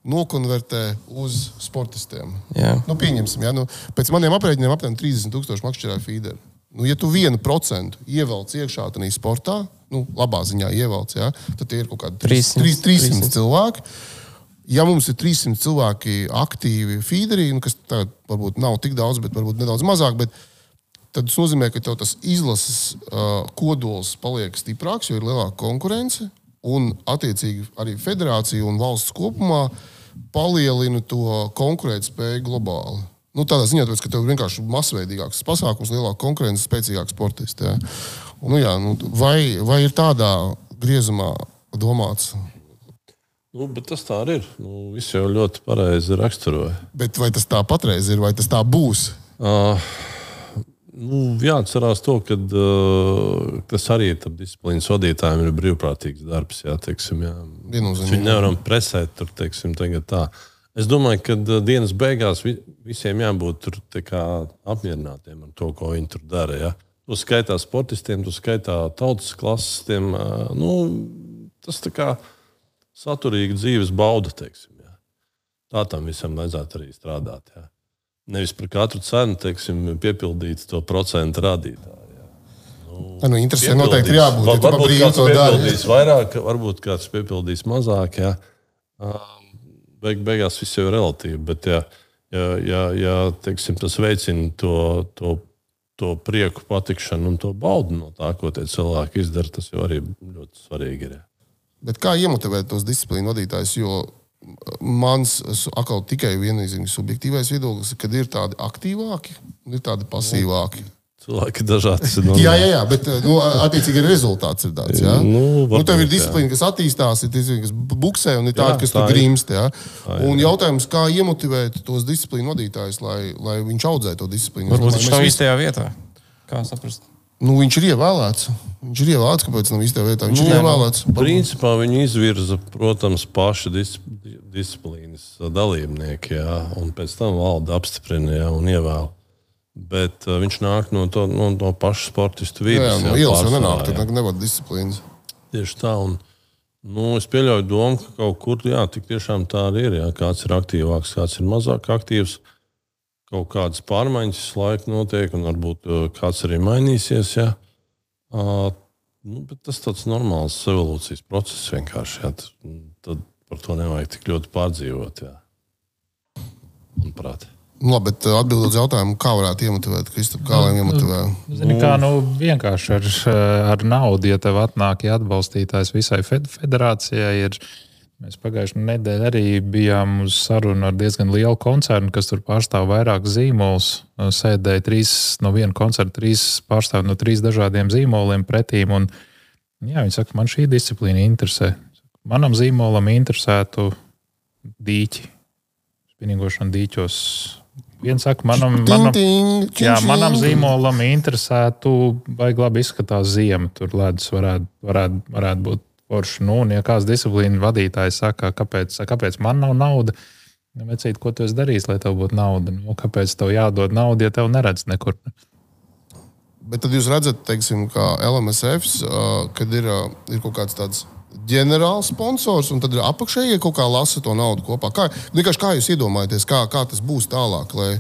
nokonvertē uz sportistiem. Jā. Nu, pieņemsim, ja, nu, pēc maniem aprēķiniem apmēram 30,000 makšķerē feederi. Nu, ja tu vienu procentu ievelc iekšā tādā sportā, nu, labā ziņā ievelc, ja, tad tie ir kaut kādi 300, 300, 300, 300 cilvēki. Ja mums ir 300 cilvēki aktīvi feederī, nu, kas tagad varbūt nav tik daudz, bet varbūt nedaudz mazāk, bet tad tas nozīmē, ka tas izlases uh, kodols paliek stiprāks, jo ir lielāka konkurence. Un, attiecīgi, arī federācija un valsts kopumā palielina to konkurētspēju globāli. Nu, tādā ziņā, tāpēc, ka tev ir vienkārši masveidīgāks pasākums, lielāka konkurence, spēcīgāks sportists. Ja. Un, nu, jā, nu, vai, vai ir tādā griezumā domāts? Nu, tas tā arī ir. Nu, Viss jau ļoti pareizi raksturoja. Bet vai tas tā patreiz ir, vai tas tā būs? Uh, nu, jāatcerās to, ka uh, tas arī ir disciplīnas vadītājiem ir brīvprātīgs darbs. Jā, teiksim, jā. Viņu nevaram presēt tur, teiksim, tā. Es domāju, ka dienas beigās visiem jābūt tur, kā, apmierinātiem ar to, ko viņi tur dara. Ja? Tu skaitā sportistiem, tu skaitā tautas klasistiem. Uh, nu, tas tā kā saturīga dzīves bauda. Teiksim, ja? Tā tam visam vajadzētu arī strādāt. Ja? Nevis par katru cenu teiksim, piepildīt to procentu rādītāju. Ja? Nu, Tā nu, interesē, noteikti ir jābūt. Ja varbūt kāds piepildīs vairāk, varbūt kāds piepildīs mazāk. Uh, beig, beigās viss jau ir relatīvi. Bet, ja, ja, ja, ja teiksim, tas veicina to, to, to prieku, patikšanu un to baudu no tā, ko tie cilvēki izdara, tas jau arī ļoti svarīgi ir. Bet kā iemotivēt tos disciplīnu vadītājus? Jo mans atkal tikai vienīgais subjektīvais viedoklis, kad ir tādi aktīvāki un ir tādi pasīvāki. Cilvēki dažādi ir. Jā, jā, jā, bet nu, attiecīgi rezultāts ir tāds. Jā? Nu, varbūt, nu, tev ir disciplīna, kas attīstās, ir disciplīna, kas buksē, un ir tāda, kas tā tur grimst. Jā? Jā, jā. Un jautājums, kā iemotivēt tos disciplīnu vadītājus, lai, lai viņš audzētu to disciplīnu? Varbūt viņš nav īstajā vietā. Kā saprast? Nu, viņš ir ievēlēts. Viņš ir ievēlēts, kāpēc nav īstajā vietā. Viņš nu, ir ievēlēts. Principā viņi izvirza, protams, paši dis disciplīnas dalībnieki, jā, un pēc tam valda apstiprina jā, un ievēl. Bet uh, viņš nāk no, to, no, no paša sportistu vidas. Jā, no ielas jau nenāk, tad nevar disciplīnas. Tieši tā. Un, nu, es pieļauju domu, ka kaut kur jā, tiešām tā arī ir. Jā. Kāds ir aktīvāks, kāds ir mazāk aktīvs. Kaut kādas pārmaiņas laika notiek, un varbūt uh, kāds arī mainīsies. Jā. Uh, nu, tas ir tāds normāls evolūcijas process vienkārši. Jā. Tad, tad par to nevajag tik ļoti pārdzīvot. Jā. Manuprāt. Nu, labi, bet uh, atbildot uz jautājumu, kā varētu iemotivēt, Kristap, kā lai nu, iemotivē? Zini, kā, nu, vienkārši ar, ar naudu, ja tev atnāk ja atbalstītājs visai federācijai, ir. Mēs pagājušajā nedēļā arī bijām uz sarunu ar diezgan lielu koncernu, kas tur pārstāv vairākus zīmolus. Sēdēja trīs no viena koncerta, trīs pārstāvji no trīs dažādiem zīmoliem pretīm. Un, jā, viņi saka, man šī disciplīna interesē. Manam zīmolam interesētu dīķi, spinīgošana dīķos Viens saka, manam, manam, jā, manam zīmolam interesētu, vai labi izskatās ziema. Tur ledus varētu, varētu, varētu būt forši. Nu, un, ja kāds disciplīna vadītājs saka, kāpēc, kāpēc man nav naudas, nu, vecīt, ko tu esi darījis, lai tev būtu nauda? Nu, kāpēc tev jādod nauda, ja tev neredz nekur? Bet tad jūs redzat, teiksim, kā LMSF, kad ir, ir kaut kāds tāds ģenerāls sponsors, un tad apakšējie kaut kā lasa to naudu kopā. Kā, kā jūs iedomājaties, kā, kā tas būs tālāk? Lai,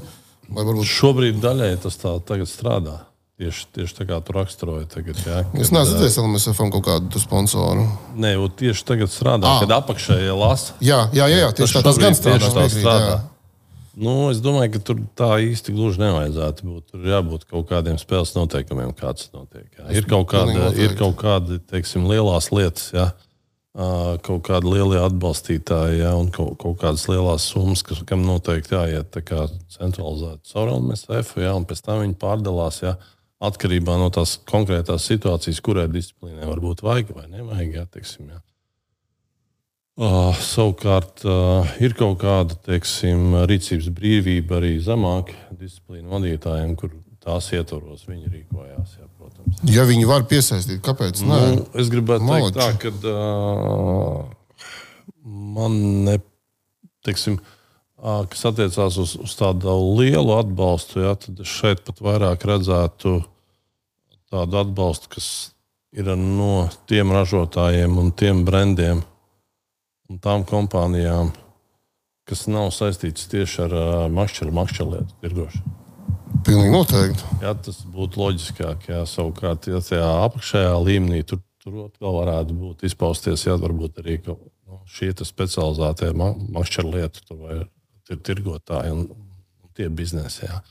Varbūt... Šobrīd daļai tas tā tagad strādā. Tieši, tieši tā kā tu raksturoji tagad. Jā, kad, es neesmu redzējis LMSF kaut kādu sponsoru. Nē, tieši tagad strādā, à. kad apakšējie lasa. Jā, jā, jā, jā tieši tā tas gan strādā. Tā strādā. Nu, es domāju, ka tur tā īsti gluži nevajadzētu būt. Tur jābūt kaut kādiem spēles noteikumiem, kāds notiek. Jā. Ir kaut, kāda, ir kaut kādi, teiksim, lielās lietas. Jā kaut kādi lielie atbalstītāji ja, un kaut, kaut kādas lielas summas, kas, kam noteikti jāiet centralizēti caur LMSF, ja, un pēc tam viņi pārdalās ja, atkarībā no tās konkrētās situācijas, kurai disciplīnai varbūt vajag vai nevajag. Ja, teiksim, ja. Uh, savukārt, uh, ir kaut kāda teiksim, rīcības brīvība arī zemāk disciplīnu vadītājiem, kur tās ietvaros viņi rīkojās. Jā, protams. Ja viņi var piesaistīt, kāpēc? Nu, es gribētu Malači. teikt, tā, ka uh, man ne, teiksim, uh, kas attiecās uz, uz tādu lielu atbalstu, jā, tad šeit pat vairāk redzētu tādu atbalstu, kas ir no tiem ražotājiem un tiem brendiem un tām kompānijām, kas nav saistītas tieši ar makšķeru, makšķeru lietu tirgošanu. Pilnīgi noteikti. Jā, tas būtu loģiskāk. Jā, savukārt, ja tajā apakšējā līmenī tur, tur vēl varētu būt izpausties, jā, varbūt arī nu, šie specializētie makšķeru lietu vai tirgotāji un, un tie biznesi. Jā.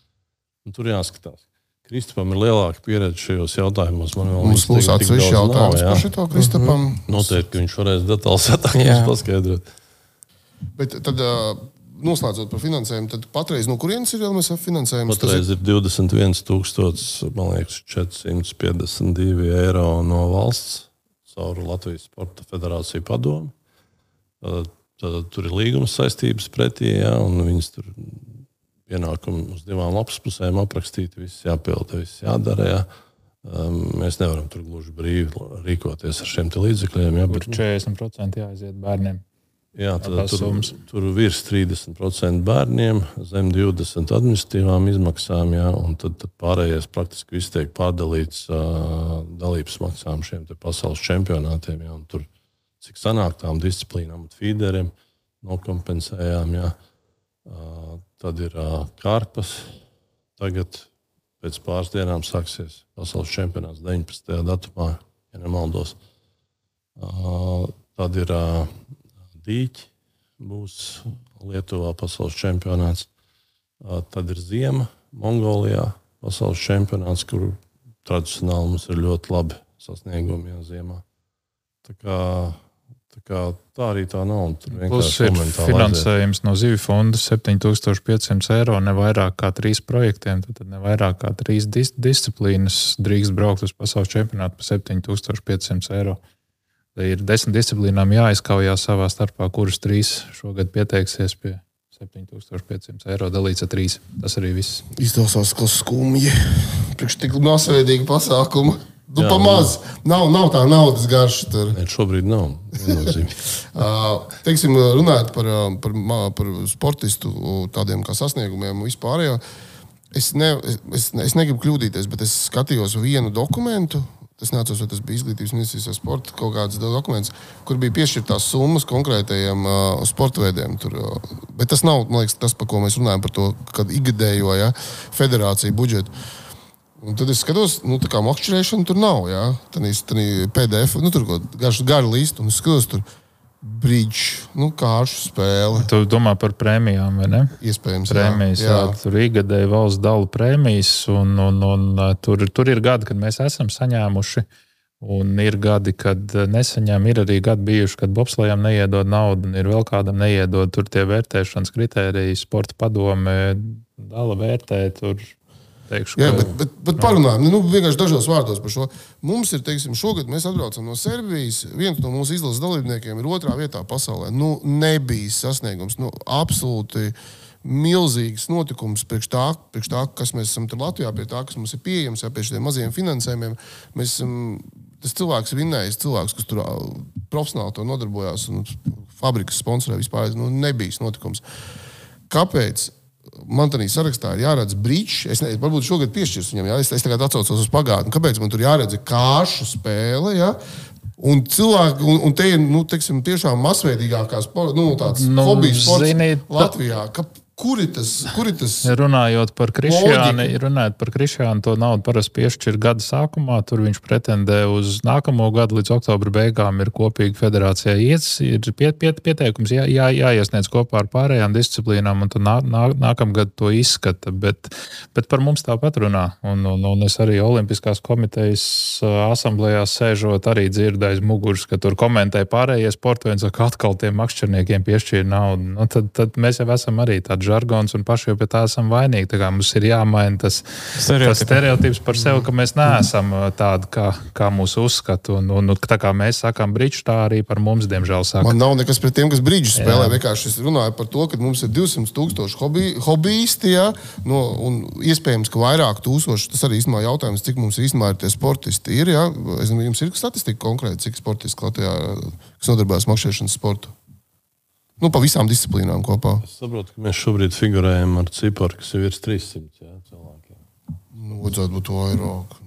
Un tur jāskatās. Kristupam ir lielāka pieredze šajos jautājumos. Man vēl Mums būs atsevišķi jautājums par šo Kristupam. Mm -hmm. Noteikti viņš varēs detalizētāk paskaidrot. Bet tad, noslēdzot par finansējumu, tad patreiz no kurienes ir LMSF finansējums? Patreiz ir 21,452 eiro no valsts caur Latvijas Sporta Federāciju padomu. Tad, tad tur ir līguma saistības pretī, ja, un viņas tur pienākumi uz divām lapas pusēm aprakstīti, viss jāpilda, viss jādara. Ja. Um, mēs nevaram tur gluži brīvi rīkoties ar šiem līdzekļiem. Ja, bet, 40% jāaiziet bērniem. Jā, tad, tur, tur virs 30% bērniem, zem 20% administratīvām izmaksām, jā, un tad, tad pārējais praktiski viss tiek pārdalīts uh, dalības maksām šiem pasaules čempionātiem. Jā, tur, cik sanāk tām disciplīnām un feederiem, nokompensējām. Jā. Uh, tad ir kārpas. Tagad pēc pāris dienām sāksies pasaules čempionāts 19. datumā, ja nemaldos. Tad ir dīķi, būs Lietuvā pasaules čempionāts. Tad ir ziema Mongolijā, pasaules čempionāts, kur tradicionāli mums ir ļoti labi sasniegumi jau ziemā. Tā, kā, tā, kā, tā arī tā nav. Plus ir finansējums aiziet. no zivju fonda 7500 eiro, ne vairāk kā trīs projektiem. Tad ne vairāk kā trīs dis disciplīnas drīkst braukt uz pasaules čempionātu par 7500 eiro ir desmit disciplīnām jāizkaujās savā starpā, kuras trīs šogad pieteiksies pie 7500 eiro dalīts ar trīs. Tas arī viss. Izklausās, ka skumji. Priekš tik masveidīga pasākuma. Nu, Jā, pamaz. Nav, nav tā naudas garša. Tur. Nē, šobrīd nav. Teiksim, runājot par, par, par sportistu tādiem kā sasniegumiem un vispārējo. Es, ne, es, es negribu kļūdīties, bet es skatījos vienu dokumentu, Es neatceros, vai tas bija izglītības ministrijas vai sporta kaut kāds dokuments, kur bija piešķirtās summas konkrētajiem uh, sporta veidiem. Tur, uh, bet tas nav liekas, tas, par ko mēs runājam, par to ikgadējo ja, federāciju budžetu. Un tad es skatos, nu, tā kā makšķerēšana tur nav. Ja? Tad PDF, nu, tur kaut kāda gara līnija, un es skatos, tur brīdžu, nu, kāršu spēle. Tu domā par prēmijām, vai ne? Iespējams, prēmijas, jā. jā. jā tur ikgadēji valsts dalu prēmijas, un, un, un tur, tur ir gadi, kad mēs esam saņēmuši. Un ir gadi, kad nesaņem, ir arī gadi bijuši, kad bobslējām neiedod naudu, un ir vēl kādam neiedod. Tur tie vērtēšanas kritēriji, sporta padome, dala vērtē, tur Teikšu, Jā, ka... bet, bet, bet parunājam, nu, vienkārši dažos vārdos par šo. Mums ir, teiksim, šogad mēs atbraucam no Serbijas. Viens no mūsu izlases dalībniekiem ir otrā vietā pasaulē. Nu, nebija sasniegums. Nu, absolūti milzīgs notikums priekš tā, priekš tā, kas mēs esam Latvijā, pie tā, kas mums ir pieejams, jā, pie šiem maziem finansējumiem. Mēs esam, tas cilvēks vinnējis, cilvēks, kas tur profesionāli to nodarbojās un fabrikas sponsorē vispār. Nu, nebija notikums. Kāpēc? Man tādā sarakstā ir jāredz brīdis. Es nezinu, varbūt šogad piešķirs viņam, ja es, es tagad atcaucos uz pagātni. Kāpēc man tur jāredz kāršu spēle? Ja? Un cilvēki, un, un te ir nu, teiksim, tiešām masveidīgākās nu, nu, hobiju sports zini, Latvijā. Ka, Kuri tas, kuri tas runājot par Krišjānu, runājot par Krišjānu, to naudu parasti piešķir gada sākumā. Tur viņš pretendē uz nākamo gadu līdz oktobra beigām. Ir kopīgi federācijā ies, ir pie, pie, pieteikums jā, jā, jāiesniedz kopā ar pārējām disciplīnām, un nā, nā, nākamgad to izskata. Bet, bet par mums tāpat runā. Un, un, un es arī Olimpiskās komitejas asamblējā sēžot, arī dzirdēju muguras, ka tur komentē pārējie sporta un saka, atkal tiem makšķerniekiem piešķīra naudu. Nu, tad, tad mēs jau esam arī tādi žargons un paši jau pie tā esam vainīgi. Tā mums ir jāmaina tas stereotips, tas stereotips par sevi, ka mēs neesam uh, tādi, kā, kā mūsu uzskata. Un, un, tā kā mēs sakām brīdžu, tā arī par mums, diemžēl, saka. Man nav nekas pret tiem, kas brīdžu spēlē. Vienkārši es runāju par to, ka mums ir 200 tūkstoši hobi, hobbyisti, ja? no, un iespējams, ka vairāk tūkstoši. Tas arī īstenībā jautājums, cik mums īstenībā ir tie sportisti. Ir, ja? Es nezinu, jums ir statistika konkrēti, cik sportisti Latvijā, kas nodarbojas makšķerēšanas sportu. Nu, pa visām disciplīnām kopā. Es saprotu, ka mēs šobrīd figurējam ar ciparu, kas ir virs 300 jā, cilvēkiem. Nu, vajadzētu būt vairāk.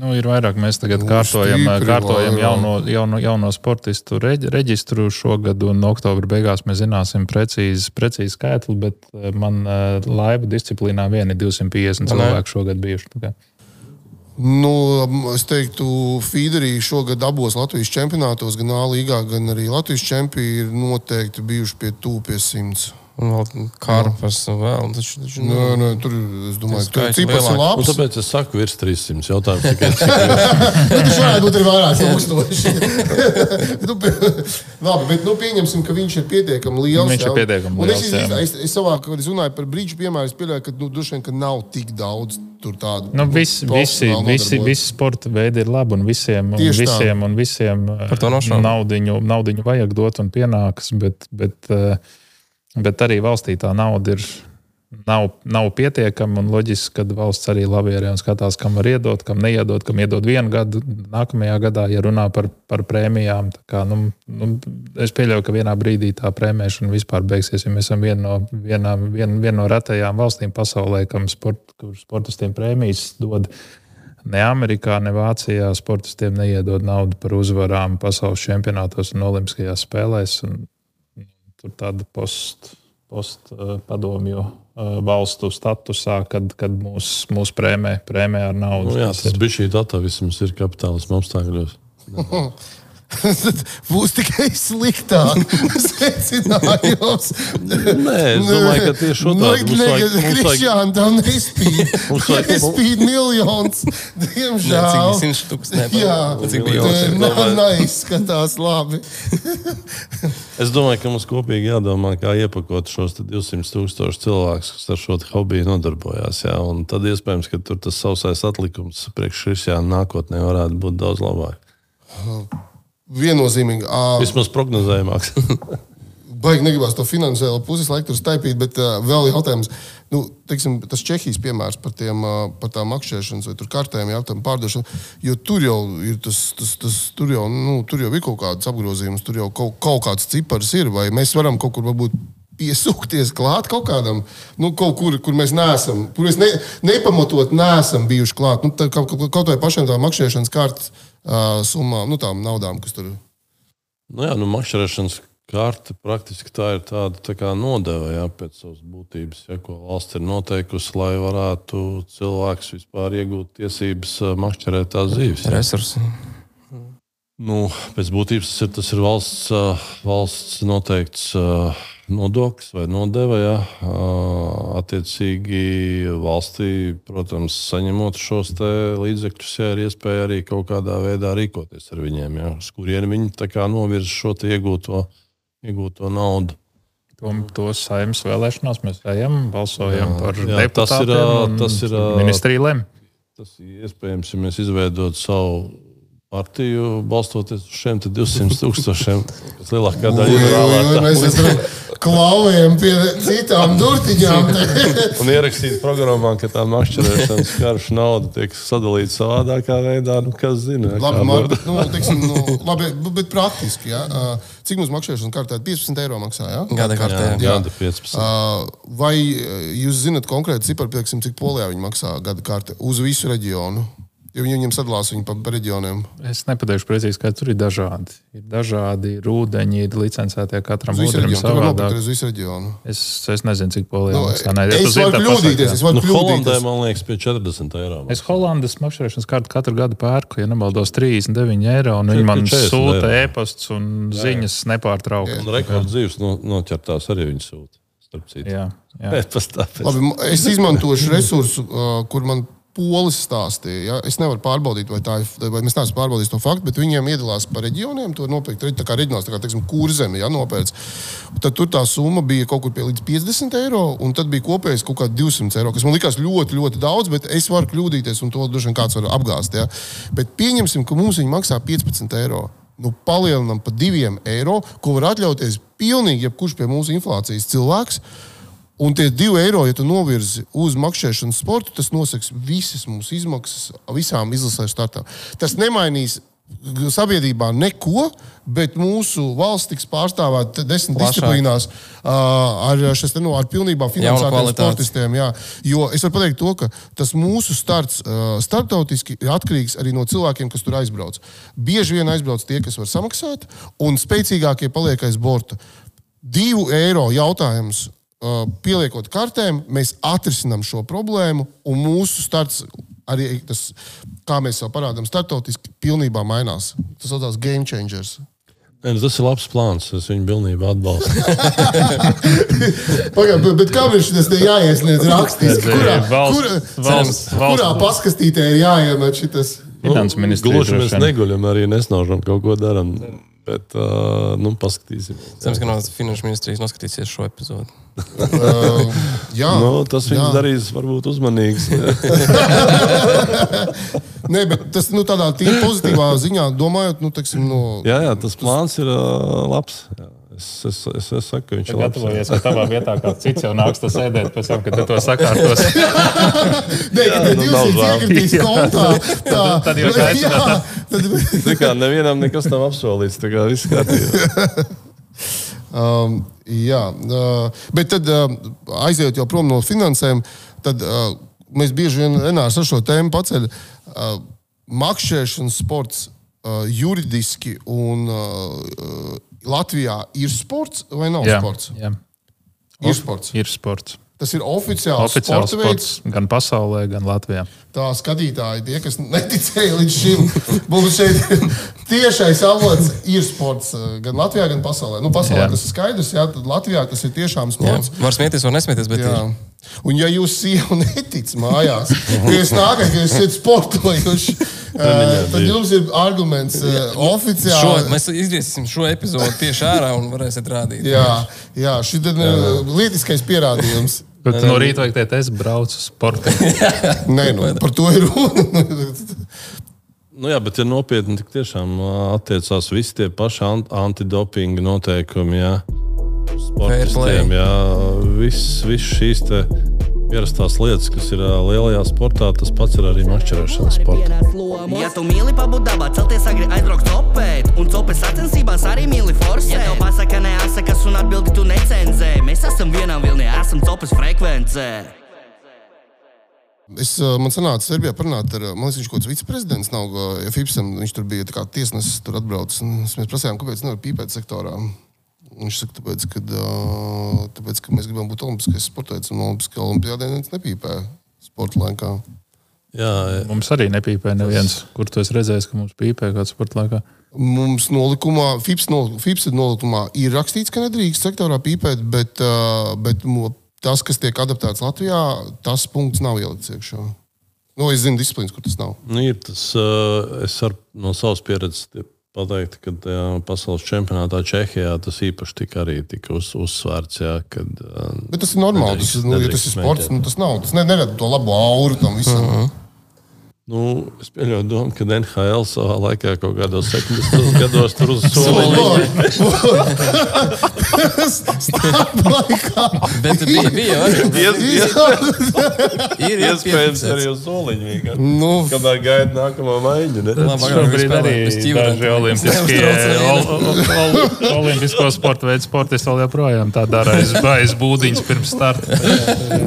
Nu, ir vairāk. Mēs tagad nu, kārtojam, kārtojam jauno, jauno, jauno sportistu reģistru šogad, un oktobra beigās mēs zināsim precīzi, precīzi skaitli. Bet eh, man eh, laiva disciplīnā vien ir 250 cilvēku šogad bijuši. Nu, es teiktu, Fīderī šogad abos Latvijas čempionātos, gan A-līgā, gan arī Latvijas čempioni ir noteikti bijuši pie tūpes simts. Un vēl kārpas vēl. Taču, taču, nē, nē, tur es domāju, ka tas ir labs. Un nu, tāpēc es saku, virs 300 jautājums. Tikai nu, tas varētu būt arī vairāk tūkstoši. nu, labi, bet nu, pieņemsim, ka viņš ir pietiekami liels. Viņš ir pietiekami liels. Es, es, es, es savā, kad es runāju par brīdžu piemēru, es pieļauju, ka nu, duši vien, ka nav tik daudz tur tādu. Nu, vis, visi, visi, visi sporta veidi ir labi un visiem, un visiem, un visiem naudiņu, naudiņu vajag dot un pienāks. Bet, bet, uh, Bet arī valstī tā nauda ir. Nav, nav pietiekama loģiski, ka valsts arī labierē un skatās, kam var iedot, kam neiedot, kam iedod vienu gadu. Nākamajā gadā, ja runā par, par prēmijām, kā, nu, nu, es pieļauju, ka vienā brīdī tā prēmēšana vispār beigsies. Ja mēs esam viena no, vienā, vien, viena no retajām valstīm pasaulē, kam sport, sportistiem prēmijas dod. Ne Amerikā, ne Vācijā sportistiem neiedod naudu par uzvarām pasaules čempionātos un Olimpiskajās spēlēs. Un, tur tāda post, post uh, padomju uh, valstu statusā, kad, kad mūs, mūs prēmē, prēmē ar naudu. Nu, jā, tas bija šī atavisms, ir kapitālisms apstākļos. būs tikai sliktāk. Secinājums. Nē, es domāju, ka tieši otrādi mums vajag. Kristiāna tam nespīd. Nespīd miljons. Diemžēl. Cik simts tūkstoši. Jā, cik bija neizskatās labi. es domāju, ka mums kopīgi jādomā, kā iepakot šos 200 tūkstošus cilvēkus, kas ar šo hobiju nodarbojās. Jā, un tad iespējams, ka tur tas sausais atlikums priekš Kristiāna nākotnē varētu būt daudz labāk viennozīmīgi. Vismaz prognozējumāks. Baigi negribas to finansiālo pusi laiku staipīt, bet uh, vēl jautājums. Nu, teiksim, tas Čehijas piemērs par, tiem, uh, par tām makšķerēšanas vai jā, tam pārdošanu, jo tur jau ir tas, tas, tas tur, jau, nu, tur jau ir kaut kāds apgrozījums, tur jau kaut, kaut kāds cipars ir, vai mēs varam kaut kur varbūt piesūkties klāt kaut kādam, nu, kaut kur, kur mēs neesam, kur mēs ne, nepamatot neesam bijuši klāt. Nu, tā, kaut, kaut vai pašiem tām makšķerēšanas kārtas uh, summām, nu, tām naudām, kas tur ir. Nu jā, nu, makšķerēšanas karte praktiski tā ir tāda tā kā nodeva jā, pēc savas būtības, ja, ko valsts ir noteikusi, lai varētu cilvēks vispār iegūt tiesības makšķerēt tās zīves. Resursi. Nu, pēc būtības tas ir, tas ir valsts, valsts noteikts nodoklis vai nodeva. Ja, attiecīgi valstī, protams, saņemot šos līdzekļus, ja ir iespēja arī kaut kādā veidā rīkoties ar viņiem, ja, uz kurien viņi novirza šo iegūto, iegūto naudu. To, to saimnes vēlēšanās mēs ejam, balsojam jā, par jā, tas ir, tas ir ministrija lem. Tas ir iespējams, ja mēs izveidotu savu partiju, balstoties uz šiem 200 tūkstošiem, kas lielākā daļa ir vēlētāji. Klauvējam pie citām durtiņām. un ierakstīt programmā, ka tā makšķerēšanas karš nauda tiek sadalīta savādākā veidā, nu, kas zina. Labi, man, nu, teiksim, nu, labi, bet praktiski, ja? cik mums makšķerēšanas kartē 15 eiro maksā? Ja? Gada kartē. Jā, gada 15. Vai jūs zinat konkrēti cipari, pieksim, cik polijā viņi maksā gada kartē uz visu reģionu? Ja viņi viņiem sadalās viņu pa reģioniem. Es nepateikšu precīzi, kā tur ir dažādi. Ir dažādi rūdeņi, ir licencētie katram otram savādāk. Uz visu reģionu. Es, es nezinu, cik polijā no, maksā. Es, es varu kļūdīties, es varu nu, kļūdīties. Holandē, man liekas, pie 40 eiro. Es Holandas makšķerēšanas kārtu katru gadu pērku, ja nemaldos 39 eiro, un viņi man sūta e-pasts un ziņas nepārtraukti. Un rekords dzīves no, noķertās arī viņi sūta. Jā, jā. Labi, es izmantošu resursu, uh, kur man polis stāstīja. Ja? Es nevaru pārbaudīt, vai, ir, vai mēs neesam pārbaudījuši to faktu, bet viņiem iedalās pa reģioniem. To nopirkt tā kā reģionāls, tā kā teiksim, kurzeme, ja nopērts. Tad tur tā summa bija kaut kur pie līdz 50 eiro, un tad bija kopējais kaut kāds 200 eiro, kas man likās ļoti, ļoti daudz, bet es varu kļūdīties, un to droši vien kāds var apgāzt. Ja? Bet pieņemsim, ka mums viņi maksā 15 eiro. Nu, palielinām par diviem eiro, ko var atļauties pilnīgi jebkurš pie mūsu inflācijas cilvēks. Un tie divi eiro, ja tu novirzi uz makšķerēšanas sportu, tas nosaks visas mūsu izmaksas visām izlasēm startām. Tas nemainīs sabiedrībā neko, bet mūsu valsts tiks pārstāvēta desmit Plašāk. disciplīnās uh, ar, šes, nu, ar pilnībā finansētiem sportistiem. Jā. Jo es varu pateikt to, ka tas mūsu starts uh, starptautiski ir atkarīgs arī no cilvēkiem, kas tur aizbrauc. Bieži vien aizbrauc tie, kas var samaksāt, un spēcīgākie paliek aiz borta. Divu eiro jautājums pieliekot kartēm, mēs atrisinām šo problēmu, un mūsu starts arī tas, kā mēs jau parādām, startautiski pilnībā mainās. Tas saucās game changers. Ne, nu, tas ir labs plāns. Es viņu pilnībā atbalstu. Pagaidām, bet kā viņš tas jāiesniedz rakstiski? Kurā, kurā, valsts, kurā paskastītē ir jāiemet šis? Nu, gluži mēs neguļam, arī nesnaužam kaut ko darām. Bet, uh, nu, paskatīsimies. Cerams, ka no finanšu ministrijas noskatīsies šo epizodu. uh, jā, nu, tas viņu darīs varbūt uzmanīgs. Nē, bet tas nu, tādā pozitīvā ziņā domājot, nu, teiksim, no... jā, jā, tas plāns ir uh, labs. Jā. Es, es, es, es saku, ka viņš ir. Gatavojies, ka tavā vietā kāds cits jau nāks to sēdēt, pēc tam, kad tu to sakārtos. Nē, ka te 200 iekritīs kontā. Tā, tad jau aicināt. Tā kā nevienam nekas nav apsolīts, tā kā viss kārtībā. Um, jā, uh, bet tad uh, aiziet jau prom no finansēm, tad uh, mēs bieži vien Renārs ar šo tēmu paceļ. Uh, makšķerēšanas sports uh, juridiski un uh, Latvijā ir sports vai nav jā, sports? Jā. Ir sports. Ir sports. Tas ir oficiāls, oficiāls sports, sports gan pasaulē, gan Latvijā. Tā skatītāji, tie, kas neticēja līdz šim, mums šeit tiešais avots ir sports gan Latvijā, gan pasaulē. Nu, pasaulē jā. tas ir skaidrs, jā, tad Latvijā tas ir tiešām sports. Jā. Var smieties, var nesmieties, bet. Jā. Ir. Un, ja jūs sieva netic mājās, ka jūs nākat, ka jūs esat sportojuši, tad jums ir arguments oficiāli. Šo, mēs izgriezīsim šo epizodu tieši ārā un varēsiet rādīt. Jā, jā šis ir lietiskais pierādījums. Bet no rīta vajag teikt, es braucu uz sporta. Nē, nu, par to ir runa. Nu jā, bet ja nopietni tik tiešām attiecās visi tie paši antidopinga noteikumi. Jā sportistiem. Jā, viss vis šīs ierastās lietas, kas ir lielajā sportā, tas pats ir arī mašķerēšanas sportā. Ja tu mīli pabūt dabā, celties agri aizbraukt copēt, un copes sacensībās arī mīli forsēt. Ja tev pasaka neasakas un atbildi tu necenzē, mēs esam vienā vilnī, esam copes frekvencē. Es, man sanāca, Serbijā parunāt ar, man liekas, viņš kaut kāds viceprezidents nav, ja FIPSam, viņš tur bija kā tiesnesis, tur atbraucis, un mēs prasījām, kāpēc nevar pīpēt sektorā. Viņš saka, tāpēc, ka, tāpēc, ka mēs gribam būt olimpiskais sportēts, un olimpiskā olimpiādē neviens nepīpē sporta laikā. Jā, jā. Mums arī nepīpē neviens. Kur tu esi redzējis, ka mums pīpē kādā sporta laikā? Mums nolikumā, FIPS, nol, FIPS nolikumā ir rakstīts, ka nedrīkst sektorā pīpēt, bet, bet tas, kas tiek adaptēts Latvijā, tas punkts nav ielikts iekšā. Nu, es zinu, disciplīnas, kur tas nav. Nu, ir tas, es ar, no savas pieredzes pateikt, ka jā, pasaules čempionātā Čehijā tas īpaši tika arī tika uz, uzsvērts. Jā, kad, Bet tas ir normāli. Tas, nu, ja tas ir sports, nu, tas nav. Tas nerada to labo auru tam visam. Uh -huh. Nu, es pieļauju domu, ka NHL savā laikā kaut kādos 70. gados tur uz soliņa. Bet bija, bija arī. Ir iespējams arī uz soliņa. Nu, kamēr gaida nākamo maiņu. Šobrīd arī daži olimpiskie, olimpisko sporta veidu sportisti vēl joprojām tā dara aiz būdiņas pirms starta.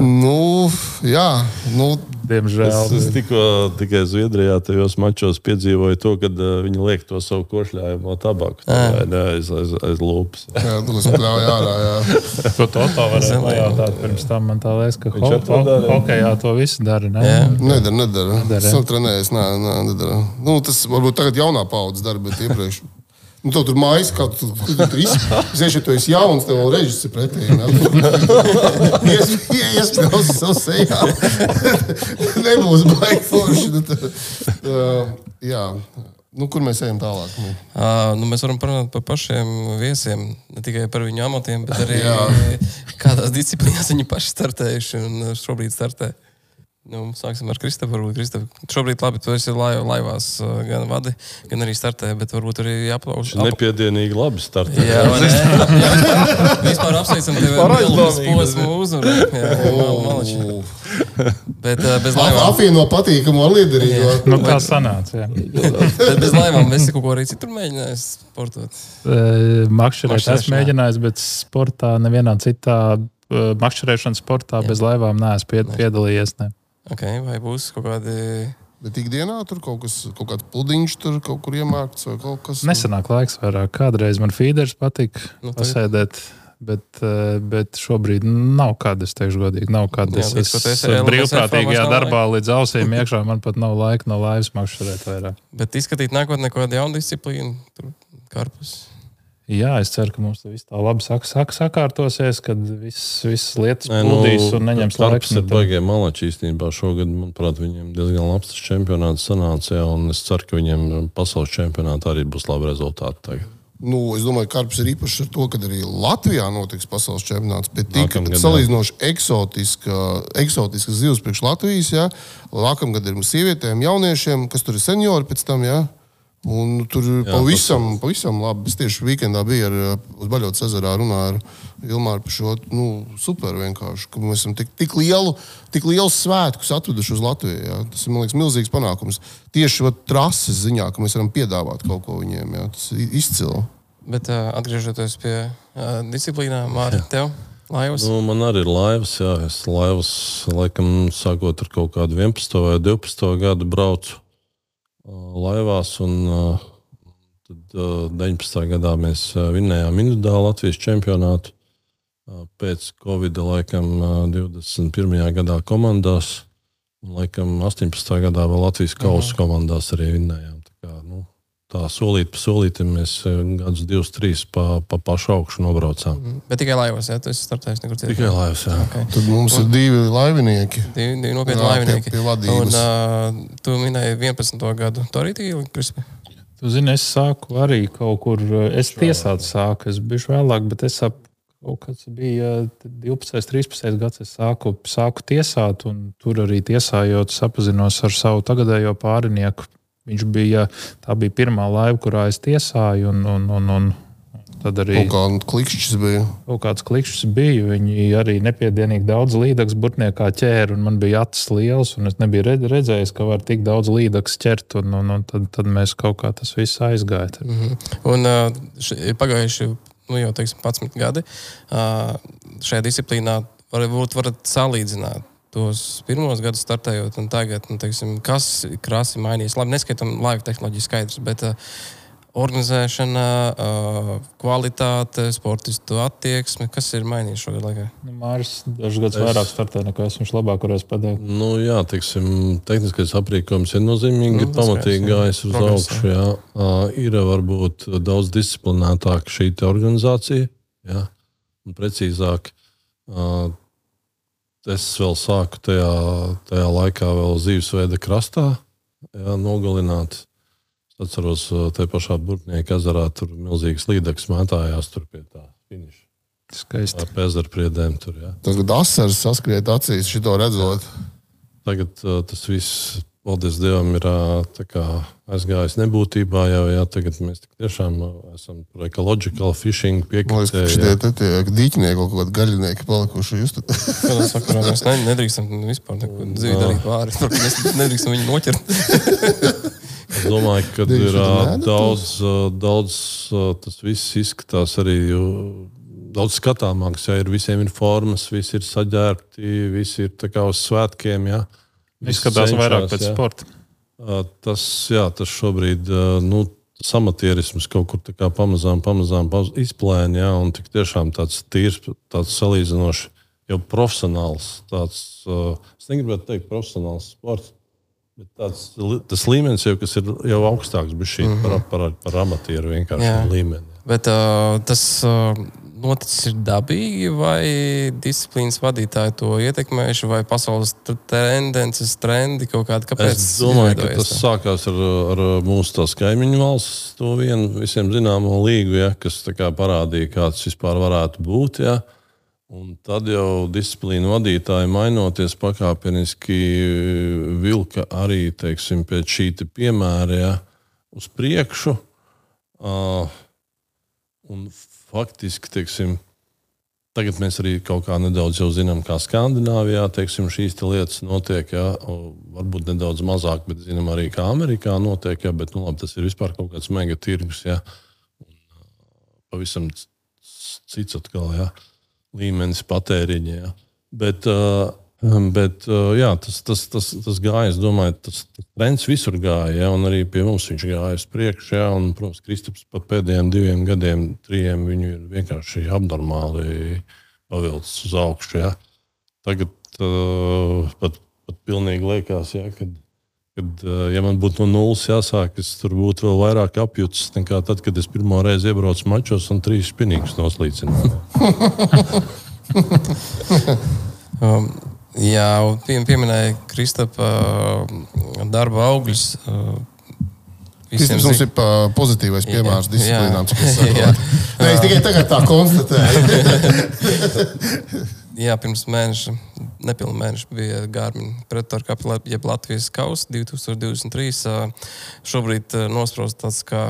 nu, jā, nu, Diemžēl. Es, es tikko tikai Zviedrijā tajos mačos piedzīvoju to, kad uh, viņi liek to savu košļājumu tabaku tā, jā, aiz, aiz, aiz lūpas. Jā, tas pļauj ārā. Jā. Ko to tā varēja pajautāt pirms tam? Man tā liekas, ka ar to ho- dara? ho- hokejā to visu dara. Ne? Jā. Nedara, nedara. Nedara, Es jā. esmu trenējies, nē, nē, nedara. Nu, tas varbūt tagad jaunā paudze dara, bet iepriekš. Nu, tev tur mājas, kā tu tu- tu tur zinu, ka tu esi jauns, tev vēl režis ir pretī. Iespējams, savu sejā. Nebūs forši. Nu, tad, uh, jā. Nu, kur mēs ejam tālāk? Nu, Uh, nu, mēs varam parunāt par pašiem viesiem, ne tikai par viņu amatiem, bet arī kādās disciplīnās viņi paši startējuši un uh, šobrīd startē. Nu, sāksim ar Kristofru. Šobrīd labi, tu esi lai, laivās uh, gan vadi, gan arī startē, bet varbūt arī jāplauž. Viņš nepiedienīgi labi startē. Jā, vai ne? Jā, vispār, apsveicam tevi ar posmu uzvaru. Jā. Bet uh, bez laivām. Apvieno patīkamu ar liederīgo. Nu, tā sanāca. jā. Bet bez laivām es kaut ko arī citur mēģināju sportot. Eh, Makšķerēt Makšķerēšanā. esmu mēģinājis, bet sportā, nevienā citā eh, makšķerēšanas sportā bez laivām neesmu pied, piedalījies. Ne. Okay, vai būs kaut kādi. Bet ikdienā tur kaut kas, kaut kāds pudiņš tur kaut kur iemākts vai kaut kas. Nesenāk laiks vairāk. Kādreiz man feeders patika Nu, pasēdēt. Bet, eh, bet šobrīd nav kāda, es teikšu, godīgi. Nav kāda. Es esi LMS brīvprātīgajā darbā līdz ausīm iekšā. Man pat nav laika no laivas makšķerēt vairāk. Bet izskatīt nākotnē kaut kādu jaunu disciplīnu, tur karpus. Jā, es ceru, ka mums tas viss tā labi sak, sak, sakārtosies, kad viss, visas lietas Nē, nu, plūdīs un neņems Karps laiku. ir baigiem malači īstenībā. Šogad, manuprāt, viņiem diezgan labs tas čempionāts sanāca. jā, Un es ceru, ka viņiem pasaules čempionātā arī būs labi rezultāti. Tagad. Nu, es domāju, ka Karps ir īpašs ar to, ka arī Latvijā notiks pasaules čempionāts. Bet tik Nākamgad, jā. salīdzinoši eksotiska, eksotiska zivs priekš Latvijas. Jā. Nākamgad ir mums sievietēm, jauniešiem, kas tur ir seniori pēc tam. Jā. Un tur ir pavisam, pavisam labi. Es tieši weekendā biju ar, uz Baļotas ezerā runāju ar Ilmāru par šo nu, super vienkārši, ka mēs esam tik, tik lielu, tik lielu svētkus atveduši uz Latviju. Jā. Tas ir, man liekas, milzīgs panākums. Tieši vat, trases ziņā, ka mēs varam piedāvāt kaut ko viņiem. Jā. Tas ir izcili. Bet uh, atgriežoties pie uh, disciplīnām, Mārtiņ, tev laivas. Nu, man arī ir laivas, jā. Es laivas, laikam, sākot ar kaut kādu 11. vai 12. gadu braucu laivās. Un, tad uh, 19. gadā mēs vinnējām individuālu Latvijas čempionātu. Pēc Covid, laikam, uh, 21. gadā komandās. Un, laikam, 18. gadā vēl Latvijas kausa komandās arī vinnējām. Tā, solīt pa solītam mēs uh, gadus, divus, trīs pa, pa pašu augšu nobraucām. Bet tikai laivas, ja tu esi startējis nekur citur. Tikai laivas, jā. Okay. Tad mums ir divi laivinieki. Divi, divi nopietni Jā, pie- laivinieki. pie vadības. Un, uh, tu minēji 11. gadu. Tu arī tīri, Krispi? Tu zini, es sāku arī kaut kur, eh, es tiesātu sāku, es biju vēlāk, bet es ap kaut kas bija eh, 12, 13 gads, es sāku, sāku tiesāt, un tur arī tiesājot, sapazinos ar savu tagadējo pārinieku. Viņš bija, tā bija pirmā laiva, kurā es tiesāju, un, un, un, un tad arī Kaut kā klikšķis bija. kaut kāds klikšķis bija. Viņi arī nepiedienīgi daudz līdzekļu burtniekā ķēra, un man bija acis liels, un es nebiju redz- redzējis, ka var tik daudz līdzekļu ķert, un, un, un tad, tad mēs kaut kā tas viss aizgāja. Mm -hmm. Un š- pagājuši nu, jau teiksim, 11 gadi. Šajā disciplīnā varbūt varat salīdzināt. Tos pirmos gadus startējot, un tagad, nu, teiksim, kas ir krāsa mainījies. Labi, neskaitām laivu tehnoloģiju skaidrs, bet uh, organizēšana, uh, kvalitāte, sportistu attieksme, kas ir mainījies šogad laikā? Nu, Māris dažus gadus es... vairāk startē nekā es viņš labāk varēs pateikt. Nu, jā, teiksim, tehniskais aprīkojums ir nozīmīgi, Nu, pamatīgi gājis uz augšu. Jā. Uh, ir varbūt daudz disciplinētāka šī te organizācija, jā. un precīzāk. Uh, es vēl sāku tajā, tajā laikā, vēl dzīvesveida krastā, jā, nogalināt. Es atceros, uh, te pašā Burtnieka ezerā tur milzīgs līdzeklis mētājās tur pie tā finiša. Skaisti. Ar pēzarpriedēm tur, jā. Tagad asars saskriet acīs, šito redzot. Tagad uh, tas viss, paldies Dievam, ir uh, kā aizgājis nebūtībā. Jau, jā, tagad mēs tik tiešām uh, esam par ecological fishing šitie te tie dīķinieki, kaut kādi gaļinieki palikuši. Jūs tad sakarā mēs ne, nedrīkstam vispār neko dzīvi darīt pāri. Mēs nedrīkstam viņu noķert. Es domāju, ka ir uh, daudz, uh, daudz uh, tas viss izskatās arī. uh, Daudz skatāmāks, ja ir visiem ir formas, visi ir saģērbti, visi ir uz svētkiem. Ja? Izskatās cenšās, vairāk pēc jā. sporta. Tas, jā, tas šobrīd nu, amatierisms kaut kur pamazām, pamazām izplēna. Ja, un tik tiešām tāds tīrs, tāds salīdzinoši jau profesionāls, tāds, es negribētu teikt, profesionāls sports. Bet tāds, tas līmenis jau ir jau augstāks šī, mm -hmm. par, par, par amatieru vienkārši līmeni. Bet uh, tas uh, noticis dabīgi, vai disciplīnas vadītāji to ietekmējuši, vai pasaules tendences, trendi kaut kādi? Kāpēc es domāju, ka tas sākās ar, ar mūsu kaimiņu valsts, to vienu visiem zināmo līgu, ja, kas kā parādīja, kāds vispār varētu būt. Ja. Un tad jau disciplīna vadītāji mainoties pakāpeniski vilka arī teiksim, pēc šī piemēra ja, uz priekšu. Uh, un faktiski, teiksim, tagad mēs arī kaut kā nedaudz zinām, kā Skandināvijā teiksim, šīs te lietas notiek. Jā, varbūt nedaudz mazāk, bet zinām arī, kā Amerikā notiek. Jā, bet nu, labi, tas ir vispār kaut kāds mega tirgus. Jā, un, pavisam cits atkal jā, līmenis patēriņā. Bet, uh, Bet jā, tas, tas, tas, tas gāja, es domāju, tas, tas trends visur gāja, ja, un arī pie mums viņš gāja uz priekšu. Ja, un, protams, Kristaps pat pēdējiem diviem gadiem, trijiem, viņu ir vienkārši abnormāli pavilcis uz augšu. Ja. Tagad uh, pat, pat pilnīgi liekas, ja, kad, kad ja man būtu no nulles jāsāk, es tur būtu vēl vairāk apjūts nekā tad, kad es pirmo reizi iebraucu mačos un trīs spinīgus noslīcināju. um, Jā, pie, pieminēja Kristapa uh, darba augļus. Kristaps mums ir pozitīvais piemērs disciplīnām. Nē, es tikai tagad tā konstatēju. Jā, pirms mēneša, nepilnu mēnešu bija Gārmiņa pretora kapela, jeb Latvijas kausa 2023. Šobrīd nosprost tāds kā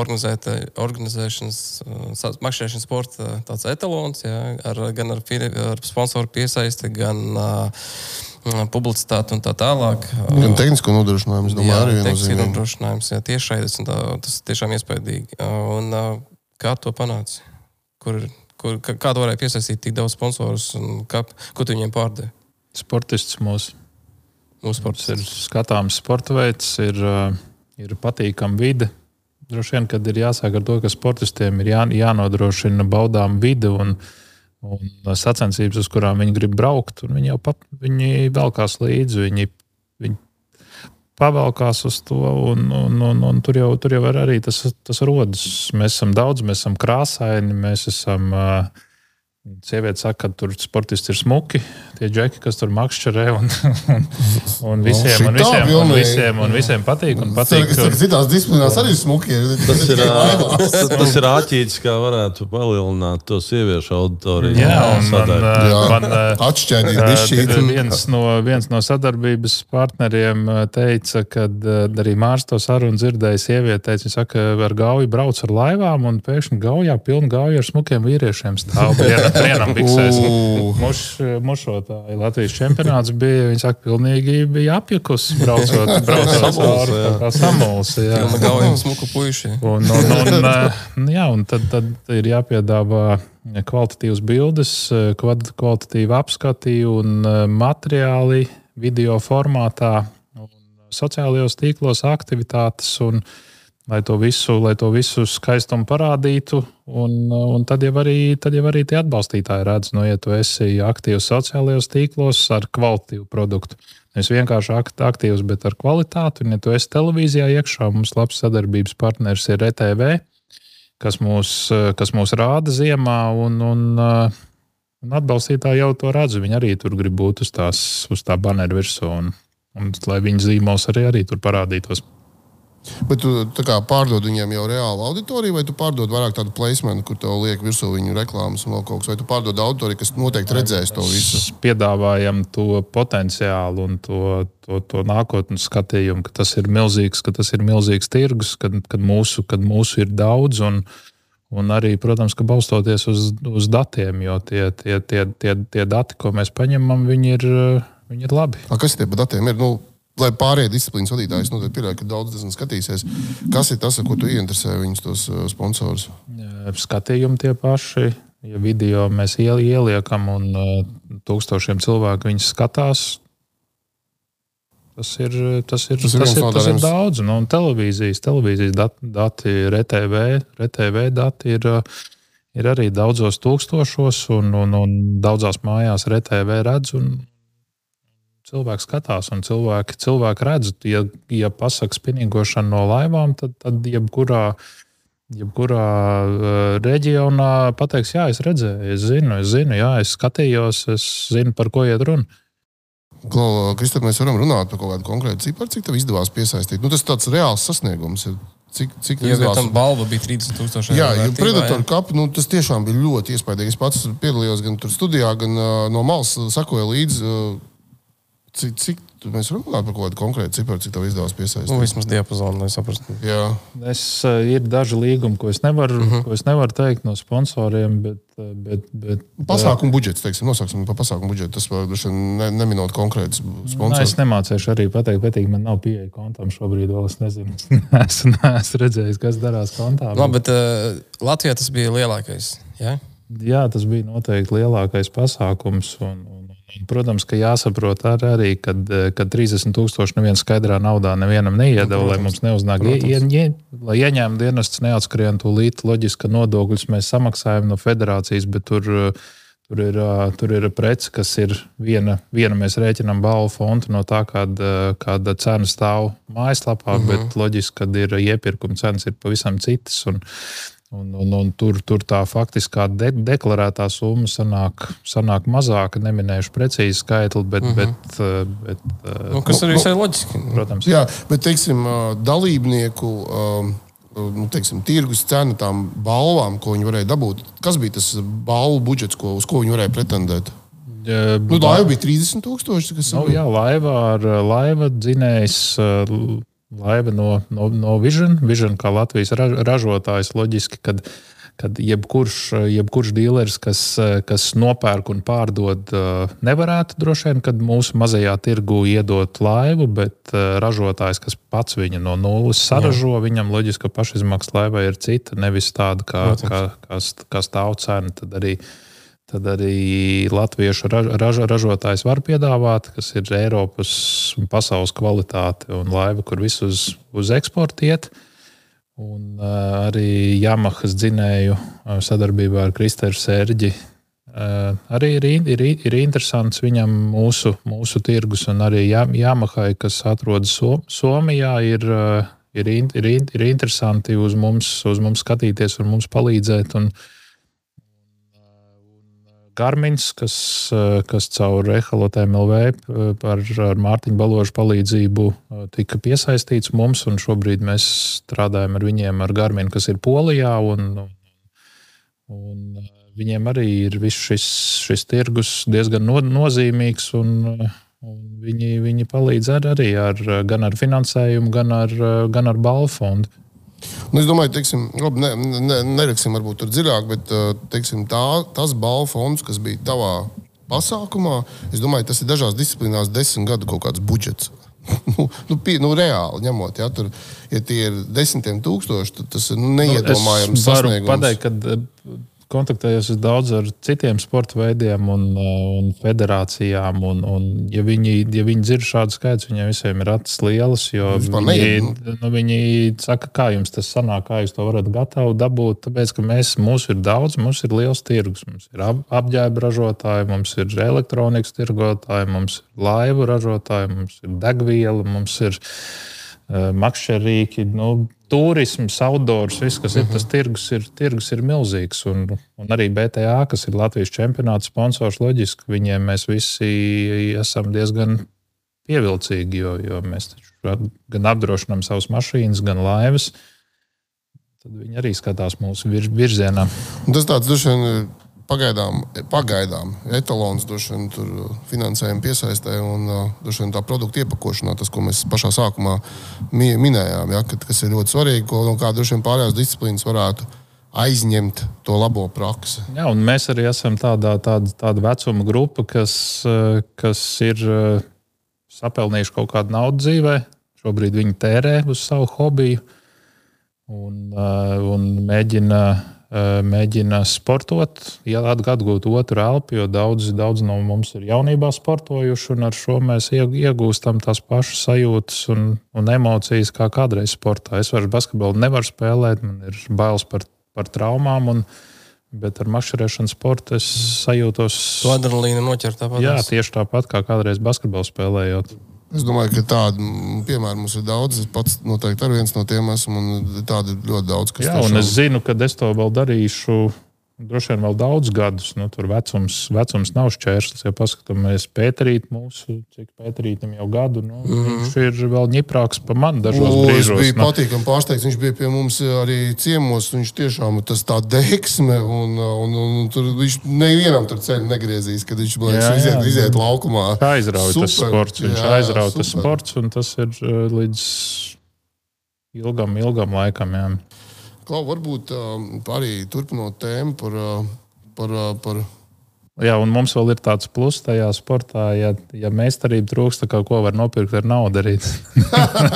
organizēšanas, makšķerēšanas sporta tāds etalons, jā, ar, gan ar, ar sponsoru piesaisti, gan publicitāti un tā tālāk. Gan tehnisko nodrošinājumu, es domāju, jā, arī viennozīmīgi. Nodrošinājums, jā, tiešraidis, un tā, tas tiešām iespaidīgi. Un, kā to panāca? Kur ir Kur, kādu varēja piesaistīt tik daudz sponsorus un kā, ko tu viņiem pārdevi? Sportists mūsu. Mūsu sports ir skatāms sporta veids, ir, ir patīkama vide. Droši vien, kad ir jāsāk ar to, ka sportistiem ir jā, jānodrošina baudām vide un, un sacensības, uz kurām viņi grib braukt. Viņi jau pat, viņi velkās līdzi, viņi, viņi pavalkās uz to, un, un, un, un tur, jau, tur jau arī tas, tas rodas. Mēs esam daudz, mēs esam krāsaini, mēs esam. Sieviete saka, ka tur sportisti ir smuki, tie džeki, kas tur makšķerē un, un, un visiem, no, un visiem, un visiem, un visiem patīk. Un patīk tas ir citās disciplinās arī smuki. Tas ir, tas, ir āķītis, kā varētu palielināt to sieviešu auditoriju. Jā, un man, jā. man atšķēdīt bišķīt. Viens no, viens no sadarbības partneriem teica, ka arī Mārs to sarunu dzirdēja sieviete, teica, viņa saka, ar gauju brauc ar laivām un pēkšņi gaujā pilnu gauju ar smukiem vīriešiem stāv. Trienam biksēs. Muš, mušotāji Latvijas čempionāts bija, viņi saka, pilnīgi bija apjukus, braucot, braucot cauri kā samuls. Jā, gaujam smuku puiši. Un, un, un, un, jā, un tad, tad ir jāpiedāvā kvalitatīvas bildes, kvalitatīva apskati un materiāli video formātā, sociālajos tīklos aktivitātes. Un, lai to visu, lai to visu skaistumu parādītu. Un, un tad, jau arī, tad jau arī tie atbalstītāji redz, no, nu, ja tu esi aktīvs sociālajos tīklos ar kvalitīvu produktu. Nevis vienkārši aktīvs, bet ar kvalitāti. Un, ja tu esi televīzijā iekšā, mums labs sadarbības partners ir ETV, kas mūs, kas mūs rāda ziemā. Un, un, un atbalstītāji jau to redz. Viņi arī tur grib būt uz, tās, uz tā banera virsū. Un, un, lai viņu zīmols arī, arī tur parādītos. Bet tu kā, pārdod viņiem jau reālu auditoriju, vai tu pārdod vairāk tādu placement, kur tev liek virsū viņu reklāmas un vēl kaut kas, vai tu pārdod auditoriju, kas noteikti redzēs to visu? Mēs piedāvājam to potenciālu un to, to, to nākotnes skatījumu, ka tas ir milzīgs, ka tas ir milzīgs tirgus, kad, kad, mūsu, kad mūsu ir daudz. Un, Un arī, protams, ka balstoties uz, uz datiem, jo tie, tie, tie, tie, tie dati, ko mēs paņemam, viņi ir, viņi ir labi. A, kas tie par datiem ir? Nu, lai pārējie disciplīnas vadītāji, nu, pieļauju, ka daudz skatīsies, kas ir tas, ko tu ieinteresē viņus, tos uh, sponsorus? Skatījumi tie paši. Ja video mēs ieliekam un uh, tūkstošiem cilvēku viņus skatās, Tas ir, tas ir, tas ir, tas ir, tas ir daudz. Nu, televīzijas, televīzijas dati, dati RTV, RTV dati ir, ir arī daudzos tūkstošos, un, un, un daudzās mājās RTV redz. Cilvēks skatās, un cilvēki, cilvēki redz, ja, ja pasakā spinīgošana no laivām, tad, tad jebkurā, jebkurā uh, reģionā pateiks, jā, es redzēju, es zinu, es zinu, jā, es skatījos, es zinu, par ko iet runa. Kristap, mēs varam runāt par kaut kādu konkrētu ciparu, cik tev izdevās piesaistīt. Nu, tas ir tāds reāls sasniegums. Cik, cik jā, izdevās... tam balva bija 30,000 eiro. Jā, jo predatoru kapi nu, tas tiešām bija ļoti iespaidīgi. Es pats piedalījos gan tur studijā, gan uh, no malas sakoju līdzi. Uh, cik, cik mēs varam runāt par kaut kādu konkrētu ciparu, cik tev izdevās piesaistīt? Nu, vismaz diapazonu, lai saprastu. Jā. Es, uh, ir daži līgumi, ko es nevaru, uh mhm. -huh. ko es nevaru teikt no sponsoriem, bet. Uh, bet, bet pasākumu budžets, teiksim, nosauksim par pasākumu budžetu. Tas var ne, neminot konkrēts sponsors. Es nemācīšu arī pateikt, bet man nav pieeja kontam šobrīd. Vēl es nezinu, es neesmu redzējis, kas darās kontā. Labi, bet uh, Latvijā tas bija lielākais. Ja? Jā, tas bija noteikti lielākais pasākums. Un, un Protams, ka jāsaprot ar arī, kad, kad 30,000 nevienā skaidrā naudā nevienam neiedeva, nu, lai mums neuznāk, ie, ie, lai ieņēmuma dienests neatskrien tūlīt. Loģiski, ka nodokļus mēs samaksājam no federācijas, bet tur, tur, ir, tur ir prece, kas ir viena, viena mēs rēķinām balvu fondu no tā, kāda, kāda cena stāv mājaslapā, uh -huh. bet loģiski, ka ir iepirkuma cenas ir pavisam citas. Un, Un, un, un tur, tur tā faktiskā de deklarētā summa sanāk, sanāk mazāka. Neminēšu precīzi skaitli, bet. Mm -hmm. bet, eh, bet eh, nu, kas ir visai loģiski. Protams. Jā, bet teiksim, eh, dalībnieku. Nu, teiksim, tirgus cena tām balvām, ko viņi varēja dabūt. Kas bija tas balvu budžets, ko, uz ko viņi varēja pretendēt? Ja, nu, laiva bija 30,000. Nu, jā, laiva ar laiva dzinējs laiva no, no, no Vision. Vision kā Latvijas ražotājs loģiski, kad, kad jebkurš, jebkurš dealeris, kas, kas nopērk un pārdod, nevarētu droši vien, kad mūsu mazajā tirgu iedot laivu, bet ražotājs, kas pats viņu no nulles saražo, Jā. viņam loģiski, pašizmaksas laivai ir cita, nevis tāda, kā, kā, kā, kā stāv cena. Tad arī Tad arī latviešu raž, raž, ražotājs var piedāvāt, kas ir Eiropas un pasaules kvalitāte un laiva, kur viss uz, uz eksportu iet. Un, uh, arī Yamahas dzinēju uh, sadarbībā ar Kristēru Sērģi. Uh, arī ir, ir, ir interesants viņam mūsu, mūsu tirgus, un arī Yamahai, kas atrodas so, Somijā, ir, uh, ir, ir, ir interesanti uz mums, uz mums skatīties un mums palīdzēt. Un, uh, Garmins, kas, eh, kas caur Rehalotēm LV eh, par, ar Mārtiņu Baložu palīdzību eh, tika piesaistīts mums, un šobrīd mēs strādājam ar viņiem, ar Garminu, kas ir Polijā. Un, un viņiem arī ir viss šis, šis tirgus diezgan no, nozīmīgs, un, un viņi, viņi palīdz ar, arī ar, gan ar finansējumu, gan ar, gan ar balvu fondu. Nu, es domāju, teiksim, labi, ne, ne, neraksim varbūt tur dziļāk, bet teiksim, tā, tas balvu fonds, kas bija tavā pasākumā, es domāju, tas ir dažās disciplīnās desmit gadu kaut kāds budžets. nu, nu, pie, nu, reāli ņemot, ja, tur, ja tie ir desmitiem tūkstoši, tad tas ir nu, neiedomājams. Nu, es varu pateikt, ka kontaktējos daudz ar citiem sporta veidiem un, uh, un federācijām. Un, un, ja, viņi, ja viņi dzird šādu skaitu, viņiem visiem ir acis lielas. Viņi, nu, viņi saka, kā jums tas sanāk, kā jūs to varat gatavi dabūt. Tāpēc, ka mēs, mums ir daudz, mums ir liels tirgus. Mums ir ap, apģērba ražotāji, mums ir elektronikas tirgotāji, mums ir laivu ražotāji, mums ir degviela, mums ir uh, makšķerīki. Nu, turisms, outdoors, viss, kas ir tas mhm. tirgus, ir, tirgus ir milzīgs. Un, un arī BTA, kas ir Latvijas čempionāta sponsors, loģiski viņiem mēs visi esam diezgan pievilcīgi, jo, jo mēs gan apdrošinām savas mašīnas, gan laivas. Tad viņi arī skatās mūsu virzienā. Tas tāds vien pagaidām, pagaidām etalons vien, tur finansējuma piesaistē un vien, tā produkta iepakošanā, tas, ko mēs pašā sākumā minējām, ja, kad, kas ir ļoti svarīgi, ko no kā droši vien pārējās disciplīnas varētu aizņemt to labo praksi. Jā, un mēs arī esam tādā, tāda, tāda vecuma grupa, kas, kas ir sapelnījuši kaut kādu naudu dzīvē. Šobrīd viņi tērē uz savu hobiju un, un mēģina mēģina sportot, atgūt otru elpu, jo daudz, daudz no mums ir jaunībā sportojuši, un ar šo mēs iegūstam tās pašas sajūtas un, un emocijas kā kādreiz sportā. Es vairs basketbolu nevaru spēlēt, man ir bailes par, par traumām. Un, Bet ar mašīnu sportu es sajūtos. To adrenalīnu noķert tāpat. Jā, tieši tāpat kā kādreiz basketbolu spēlējot. Es domāju, ka tādu piemēru mums ir daudz. Es pats noteikti arī viens no tiem esmu. Tādu ļoti daudz, kas Jā, un es zinu, ka es to vēl darīšu Droši vien vēl daudz gadus. Nu, tur vecums, vecums nav šķērslis. Ja paskatāmies Pēterīt mūsu, cik Pēterītam jau gadu, nu, mm -hmm. viņš ir vēl ņiprāks par mani dažos o, brīžos. Viņš bija nu. patīkami pārsteigts. Viņš bija pie mums arī ciemos. Viņš tiešām tas tā deksme, un, un, un, un tur viņš nevienam tur ceļu negriezīs, kad viņš liekas, iziet, iziet laukumā. Aizrauja tas sports. Viņš jā, aizrauja tas sports, un tas ir eh, līdz ilgam, ilgam laikam. Jā. Klau, varbūt um, arī turpinot tēmu par, uh, par, uh, par Jā, un mums vēl ir tāds pluss tajā sportā, ja, ja meistarība trūkst, tad ko var nopirkt ar naudu.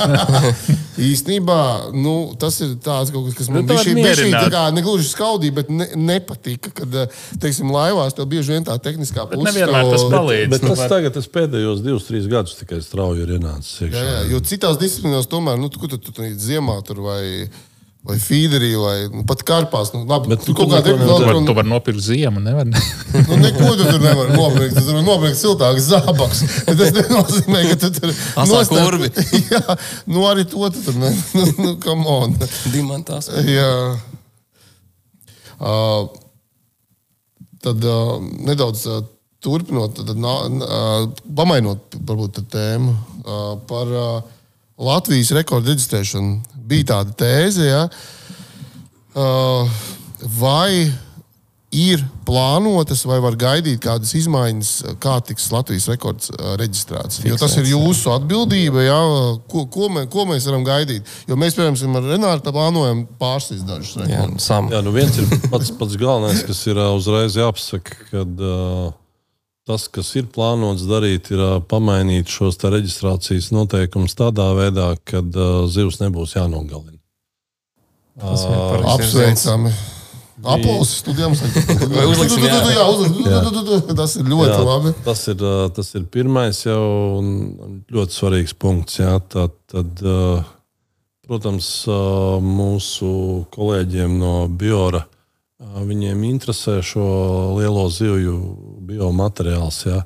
Īstenībā nu, tas ir tāds kaut kas, kas man bija nu, šī tā ne gluži skaudīja, bet ne, nepatika. Kad, uh, teiksim, laivās tev bieži vien tā tehniskā puse. Nevienmēr tas palīdz. Bet, bet tas var... tagad, tas pēdējos divus, trīs gadus tikai strauji ir ienācis. Jā, jā, jo citās disciplīnās tomēr, nu, tu, tu, tu, tu ziemā tur vai Vai feederī, vai nu, pat karpās. Nu, labi, bet tu kaut kādā veidā tur var, var nopirkt ziemu. Nevar, ne? nu, neko tu tur nevar nopirkt. Tu tur nopirkt siltāks zābaks. Tas nenozīmē, ka tu tur nostāvi. Jā, nu arī to tu tur ne. Nu, nu, come on. Dimantās. Jā. Uh, tad uh, nedaudz uh, turpinot, tad, uh, pamainot varbūt tēmu uh, par uh, Latvijas rekordu reģistrēšanu bija tāda tēze, ja, uh, vai ir plānotas, vai var gaidīt kādas izmaiņas, kā tiks Latvijas rekords uh, reģistrēts. Jo tas ir jūsu atbildība, ja, ko, ko, mē, ko mēs varam gaidīt. Jo mēs, piemēram, ar Renāru plānojam pārsist dažus rekordus. Jā, Jā, nu viens ir pats, pats galvenais, kas ir uh, uzreiz jāpasaka, kad uh, tas, kas ir plānots darīt, ir uh, pamainīt šos reģistrācijas noteikumus tādā veidā, ka uh, zivs nebūs jānogalina. Tas ir apsveicami. Aplausos studijām. Tas ir ļoti jā, labi. Tas ir, tas ir pirmais jau ļoti svarīgs punkts. Jā. Tad, tad, protams, mūsu kolēģiem no Biora viņiem interesē šo lielo zivju biomateriāls. Jā.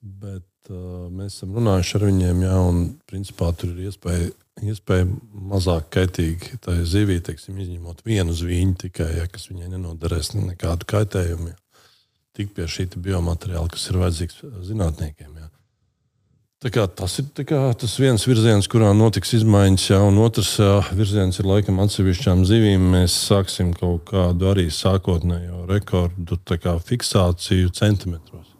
Bet mēs esam runājuši ar viņiem, jā, un principā tur ir iespēja iespēja mazāk kaitīgi tai zivī, teiksim, izņemot vienu zviņu tikai, ja, kas viņai nenodarēs nekādu kaitējumu. Ja. Tik pie šī biomateriāla, kas ir vajadzīgs zinātniekiem. Ja. Kā, tas ir kā, tas viens virziens, kurā notiks izmaiņas, ja, un otrs jā, virziens ir laikam atsevišķām zivīm. Mēs sāksim kaut kādu arī sākotnējo rekordu kā, fiksāciju centimetros.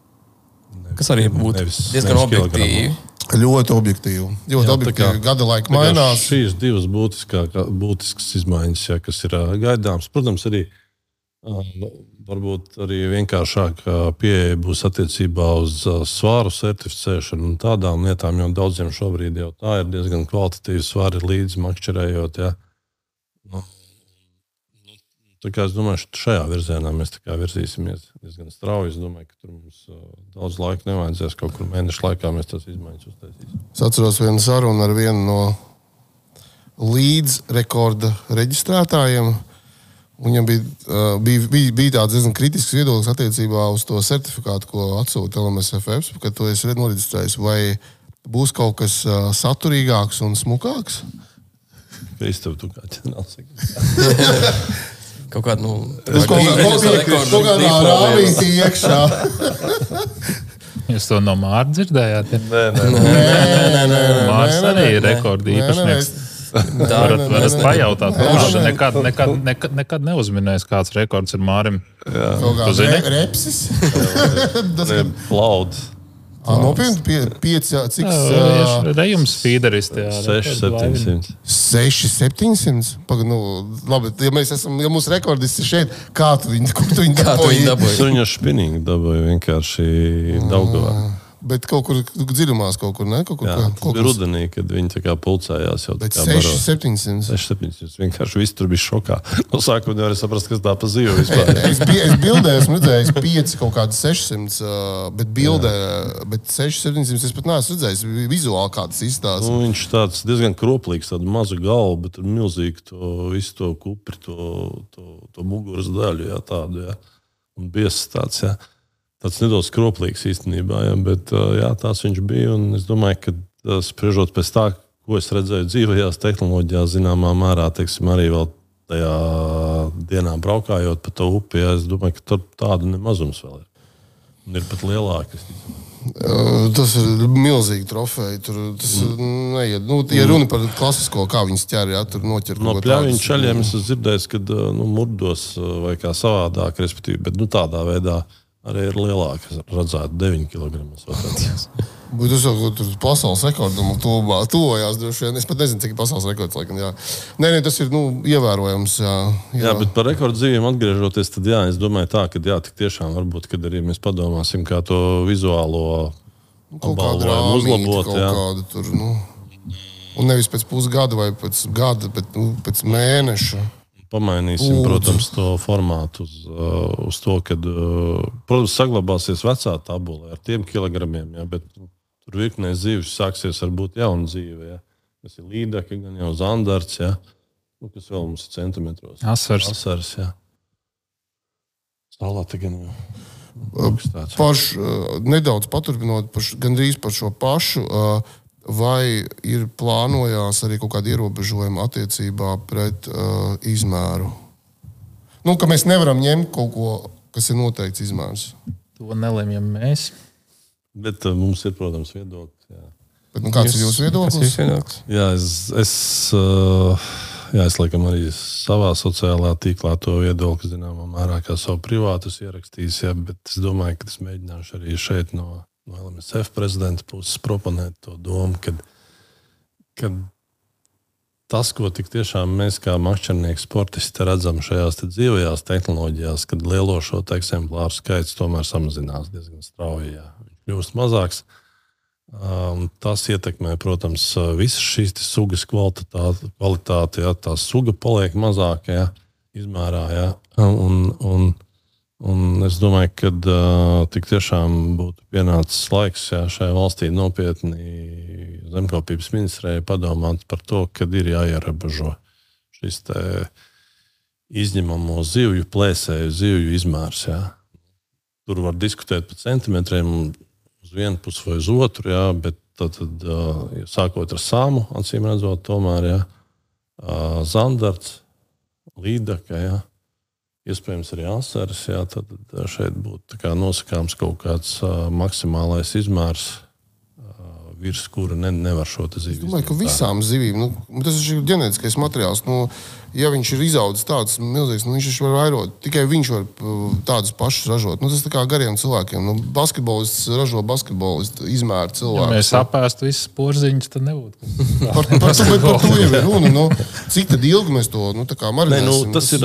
Nevis, kas arī būtu diezgan objektīvi. Ļoti objektīvi. Ļoti jā, objektīvi. Gada laika mainās. Šīs divas būtiskā, būtiskas izmaiņas, jā, kas ir gaidāmas. Protams, arī varbūt arī vienkāršāka pieeja būs attiecībā uz svāru certificēšanu un tādām lietām, jo daudziem šobrīd jau tā ir diezgan kvalitatīva svāri līdzi makšķerējot. Ja. Nu, Es domāju, ka šajā virzienā mēs virzīsimies diezgan strauji. Es domāju, ka tur mums uh, daudz laika nevajadzēs. Kaut kur mēnešu laikā mēs tās izmaiņas uztaisīsim. Es atceros vienu sarunu ar vienu no līdzrekorda reģistrētājiem. Viņam bija, uh, bija, bija, bija tāds diezgan kritisks viedoklis attiecībā uz to certifikātu, ko atsūta LMSFF, kad to es noreģistrēju. Vai būs kaut kas uh, saturīgāks un smukāks? Kristofers, tu kā ķenerāls. Kaut kāda, nu, kādā rāmītī iekšā. Jūs to no Mārta dzirdējāt? Ja? Nē, nē, nē. nē, nē, nē Mārts arī ir rekorda īpašnieks. Tā varat, varat pajautāt. Viņš nekad, nekad, nekad, nekad neuzminējis, kāds rekords ir Mārim. Jā, tu zini? Repsis. Plauds. Nopietni, pie, pieci, cik tas ir? Rejums feederis. 6, 700. 6, 700. Paga, nu, labi, ja mēs esam, ja mūsu rekordists ir šeit, kā tu viņu, tu viņu dabūji? Viņu spinningu dabūju vienkārši Daugavā. Bet kaut kur dziļumā, kaut kur ne. Kaut kur, Jā, kā, tas bija rudenī, kad viņi pulcējās jau Bet tā 6, 700. 6-700. Vienkārši viss tur bija šokā. No sākuma nevarēja saprast, kas tā pa zīve vispār. Es, bi- es bildē esmu redzējis 5, kaut kādi 600, uh, bet bildē, bet 6, 700 es pat neesmu redzējis vizuāli, kā tas izstāsta. Nu, viņš tāds diezgan kroplīgs, tāda maza galva, bet ar milzīgu to visu to kupri, to, to, to muguras daļu. Jā, tādu, jā. Un biezs tāds. Jā. Tāds nedaudz kroplīgs īstenībā, jā, bet jā, tās viņš bija. un Es domāju, ka spriežot pēc tā, ko es redzēju dzīvajās tehnoloģijās, zināmā mērā, teiksim, arī vēl tajā dienā braukājot pa to upi, jā, es domāju, ka tur tādu nemazums vēl ir. Un ir pat. Uh, Tas ir milzīgi trofeji. Tur tas mm. neiet. Nu, ja runa par klasisko, kā viņas ķer, jā, tur noķer No tādu. ceļiem es esmu dzirdējis, ka nu, murdos vai kā savādāk, respektīvi, bet nu, tādā veidā arī ir lielāka. Redzētu 9 kg. Bet tas jau tur pasaules rekordam tuvojās. Es pat nezinu, cik pasaules rekords. Laikam, jā. Nē, nē, tas ir nu, ievērojams. Jā, jā. Jā, bet par rekorddzīviem atgriežoties, tad jā, es domāju, tā, ka jā, tiešām varbūt, kad arī mēs padomāsim, kā to vizuālo kāda apbalvojumu uzlabot. kaut Jā. kāda tur. Nu. Un nevis pēc pusgada vai pēc gada, bet nu, pēc mēneša. Pamainīsim, Lūdzu. protams, to formātu uz, uh, uz to, ka, uh, protams, saglabāsies vecā tabula ar tiem kilogramiem, jā, bet nu, tur virknē zīves sāksies varbūt jauna dzīve. Jā. Tas ir līdzekļi, gan jau zandarts, jā. Nu, kas vēl mums ir centimetros. Asars. Asars, jā. Salāti gan jau. Augstāts. Paš, uh, nedaudz paturpinot, par, gandrīz par šo pašu. Uh, Vai ir plānojās arī kaut kāda ierobežojuma attiecībā pret uh, izmēru? Nu, ka mēs nevaram ņemt kaut ko, kas ir noteikts izmērs. To nelemjam mēs. Bet uh, mums ir, protams, viedoklis. Bet, nu, kāds ir jūsu Tas ir viedoklis? viedoklis. Jā, es, es, uh, jā, es laikam arī savā sociālajā tīklā to viedokli, zināmā mērā, kā savu privātus ierakstījis. Jā, bet es domāju, ka es mēģināšu arī šeit no, no LMSF prezidenta puses proponēt to domu, ka, ka tas, ko tiešām mēs kā makšķernieki sportisti redzam šajās te dzīvajās tehnoloģijās, kad lielo šo eksemplāru skaits tomēr samazinās diezgan strauji. Jā. Viņš kļūst mazāks. Um, tas ietekmē, protams, visas šīs sugas kvalitāti. kvalitāti ja, tā suga paliek mazāka ja, izmērā. Ja, un, un, un es domāju, ka uh, tik tiešām būtu pienācis laiks ja, šai valstī nopietni zemkopības ministrijai padomāt par to, ka ir jāierobežo šis izņemamo zivju plēsēju, zivju izmērs. Ja. Tur var diskutēt par centimetriem uz vienu pusi vai uz otru, jā, bet tad, tad uh, sākot ar sāmu, acīm redzot, tomēr jā, uh, zandarts, līdaka, jā, iespējams arī asaras, jā, tad šeit būtu nosakāms kaut kāds uh, maksimālais izmērs, uh, virs kura ne, nevar šo te Es domāju, ka izņemt visām zivīm nu, tas ir ģenētiskais materiāls. Nu, ja viņš ir izaudzis tāds milzīgs, nu, viņš taču var vairot. Tikai viņš var uh, tādus pašus ražot. Nu, tas tā kā gariem cilvēkiem. Nu, basketbolists ražo basketbolistu izmēru Ja cilvēku. mēs apēstu visas porziņas, tad nebūtu. Par, par, to, bet par to jau ir runa. Nu, cik tad ilgi mēs to nu, tā kā Nē, nu, tas, ir,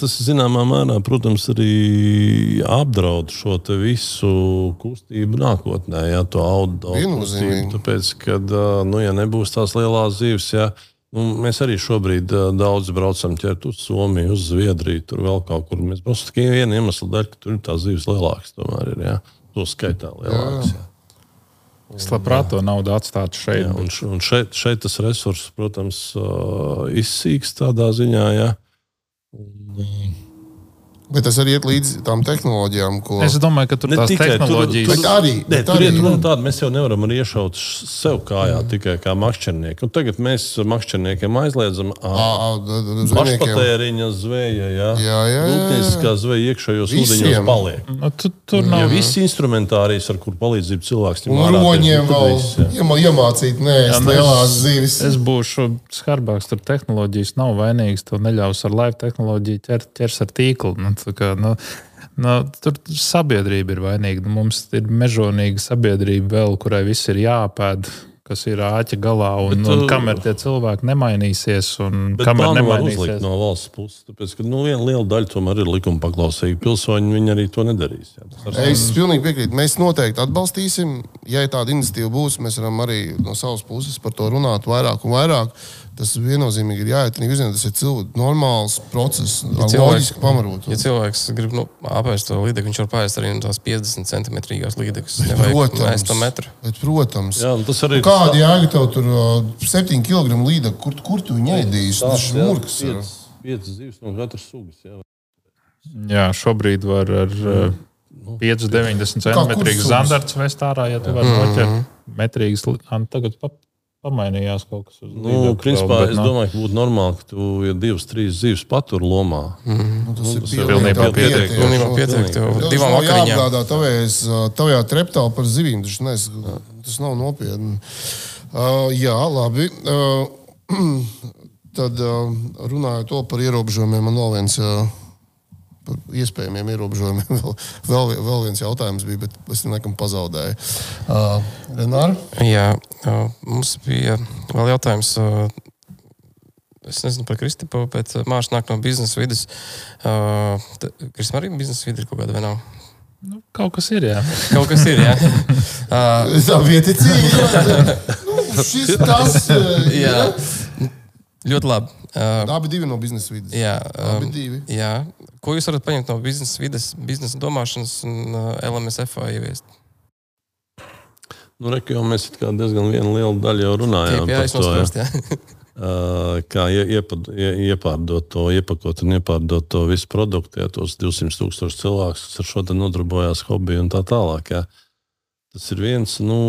tas ir zināmā mērā, protams, arī apdraud šo te visu kustību nākotnē, ja to audu. Tāpēc, kad, nu, ja nebūs tās lielās zīves, ja, nu, mēs arī šobrīd ā, daudz braucam ķert uz Somiju, uz Zviedriju, tur vēl kaut kur. Mēs braucam tikai viena iemesla dēļ, ka tur ir tās zīves lielākas. Tomēr ir, ja, to skaitā lielākas. Ja. Es labprāt to naudu atstātu šeit. Jā, un, un šeit, šeit tas resurss, protams, ā, izsīks tādā ziņā, ja. Un, Bet tas arī iet līdz tām tehnoloģijām, ko Es domāju, ka tur Ne tās tikai, tur- tehnoloģijas Bet arī, Nē, bet tur arī. ir tāda, mēs jau nevaram arī iešaut sev kājā mm. tikai kā makšķernieki. Un tagad mēs makšķerniekiem aizliedzam pašpatēriņa zveja. Jā. Rūpnieciskā zveja iekšējos ūdeņos paliek. nu, tu, tur Ja nav. visi instrumentārijas, ar kur palīdzību cilvēks ārā tiek, roņiem vēl iemācīt, nē, es nu, lielās zivis. Es būšu skarbāks, tur tehnoloģijas nav vainīgas. To neļaus ar laivu tehnoloģiju ķer, ķers ar tīklu. Nu, kā, nu, nu, tur sabiedrība ir vainīga. Nu, mums ir mežonīga sabiedrība vēl, kurai viss ir jāpēd. Kas ir āķa galā, un, Bet, un uh, kamēr tie cilvēki nemainīsies, un kamēr nemainīsies, no valsts puses. Tāpēc, ka nu, viena liela daļa tomēr ir likuma paklausīga. Pilsoņi viņi arī to nedarīs. Jā. Ar- Es pilnīgi piekrītu. Mēs noteikti atbalstīsim, ja tāda iniciatīva būs, mēs varam arī no savas puses par to runāt vairāk un vairāk. Tas viennozīmīgi ir jāiet arī virzienā. Tas ir cilvēks, normāls process, ja loģiski pamarot. Ja cilvēks grib nu, apēst to līdzekļu, viņš var pāriest arī no tās 50 centimetrīgās līdzekļus. Protams. Bet, protams. Jā, tas arī ir. Kāda jēga tev tur 7 kg līdzekļu, kur, kur tu viņu ēdīsi? Tas ir murgs. 5 zivs no katras sugas. Jā. jā, šobrīd var ar. Mm. 5,90 centimetrīgas zandarts vestārā, ja tu vari mm -hmm. noķert metrīgas. Tagad pamainījās kaut kas. Nu, principā, bet, es domāju, ka būtu normāli, ka tu ja divas, trīs zivis patur lomā. Mm nu, tas, nu, tas ir pilnībā pietiekami. Pilnībā pietiekami. Divām vakariņām. Jāapgādā tavējais, tavajā treptālā par zivīm. Tas, nes, tas nav nopietni. Uh, jā, labi. Uh, tad uh, runājot par ierobežojumiem, man vēl viens. Uh, iespējamiem ierobežojumiem. Vēl, vēl, vēl viens jautājums bija, bet es nekam pazaudēju. Uh, Renāra? Jā, uh, mums bija vēl jautājums. Uh, es nezinu par Kristipu, bet Mārcis nāk no biznesa vidas. Uh, Kristupam arī biznesa vidi ir kaut kāda vai nav? Nu, kaut kas ir, jā. Kaut kas ir, jā. uh, Tā nu, šis tas. Uh, jā. Ļoti labi. Uh, Abi divi no biznesa vidas. Jā, um, Abi divi. Jā. Ko jūs varat paņemt no biznesa vidas, biznesa domāšanas un uh, LMSF ieviest? Nu, Reku, mēs diezgan lielu daļu jau runājām Tiep, jā, par to. Jā. Uh, kā iepad, iepārdot to, iepakot un iepārdot to visu produktu, ja tos 200 tūkstoši cilvēku, kas ar šo nodarbojās hobiju un tā tālāk. Ja. Tas ir viens. Nu,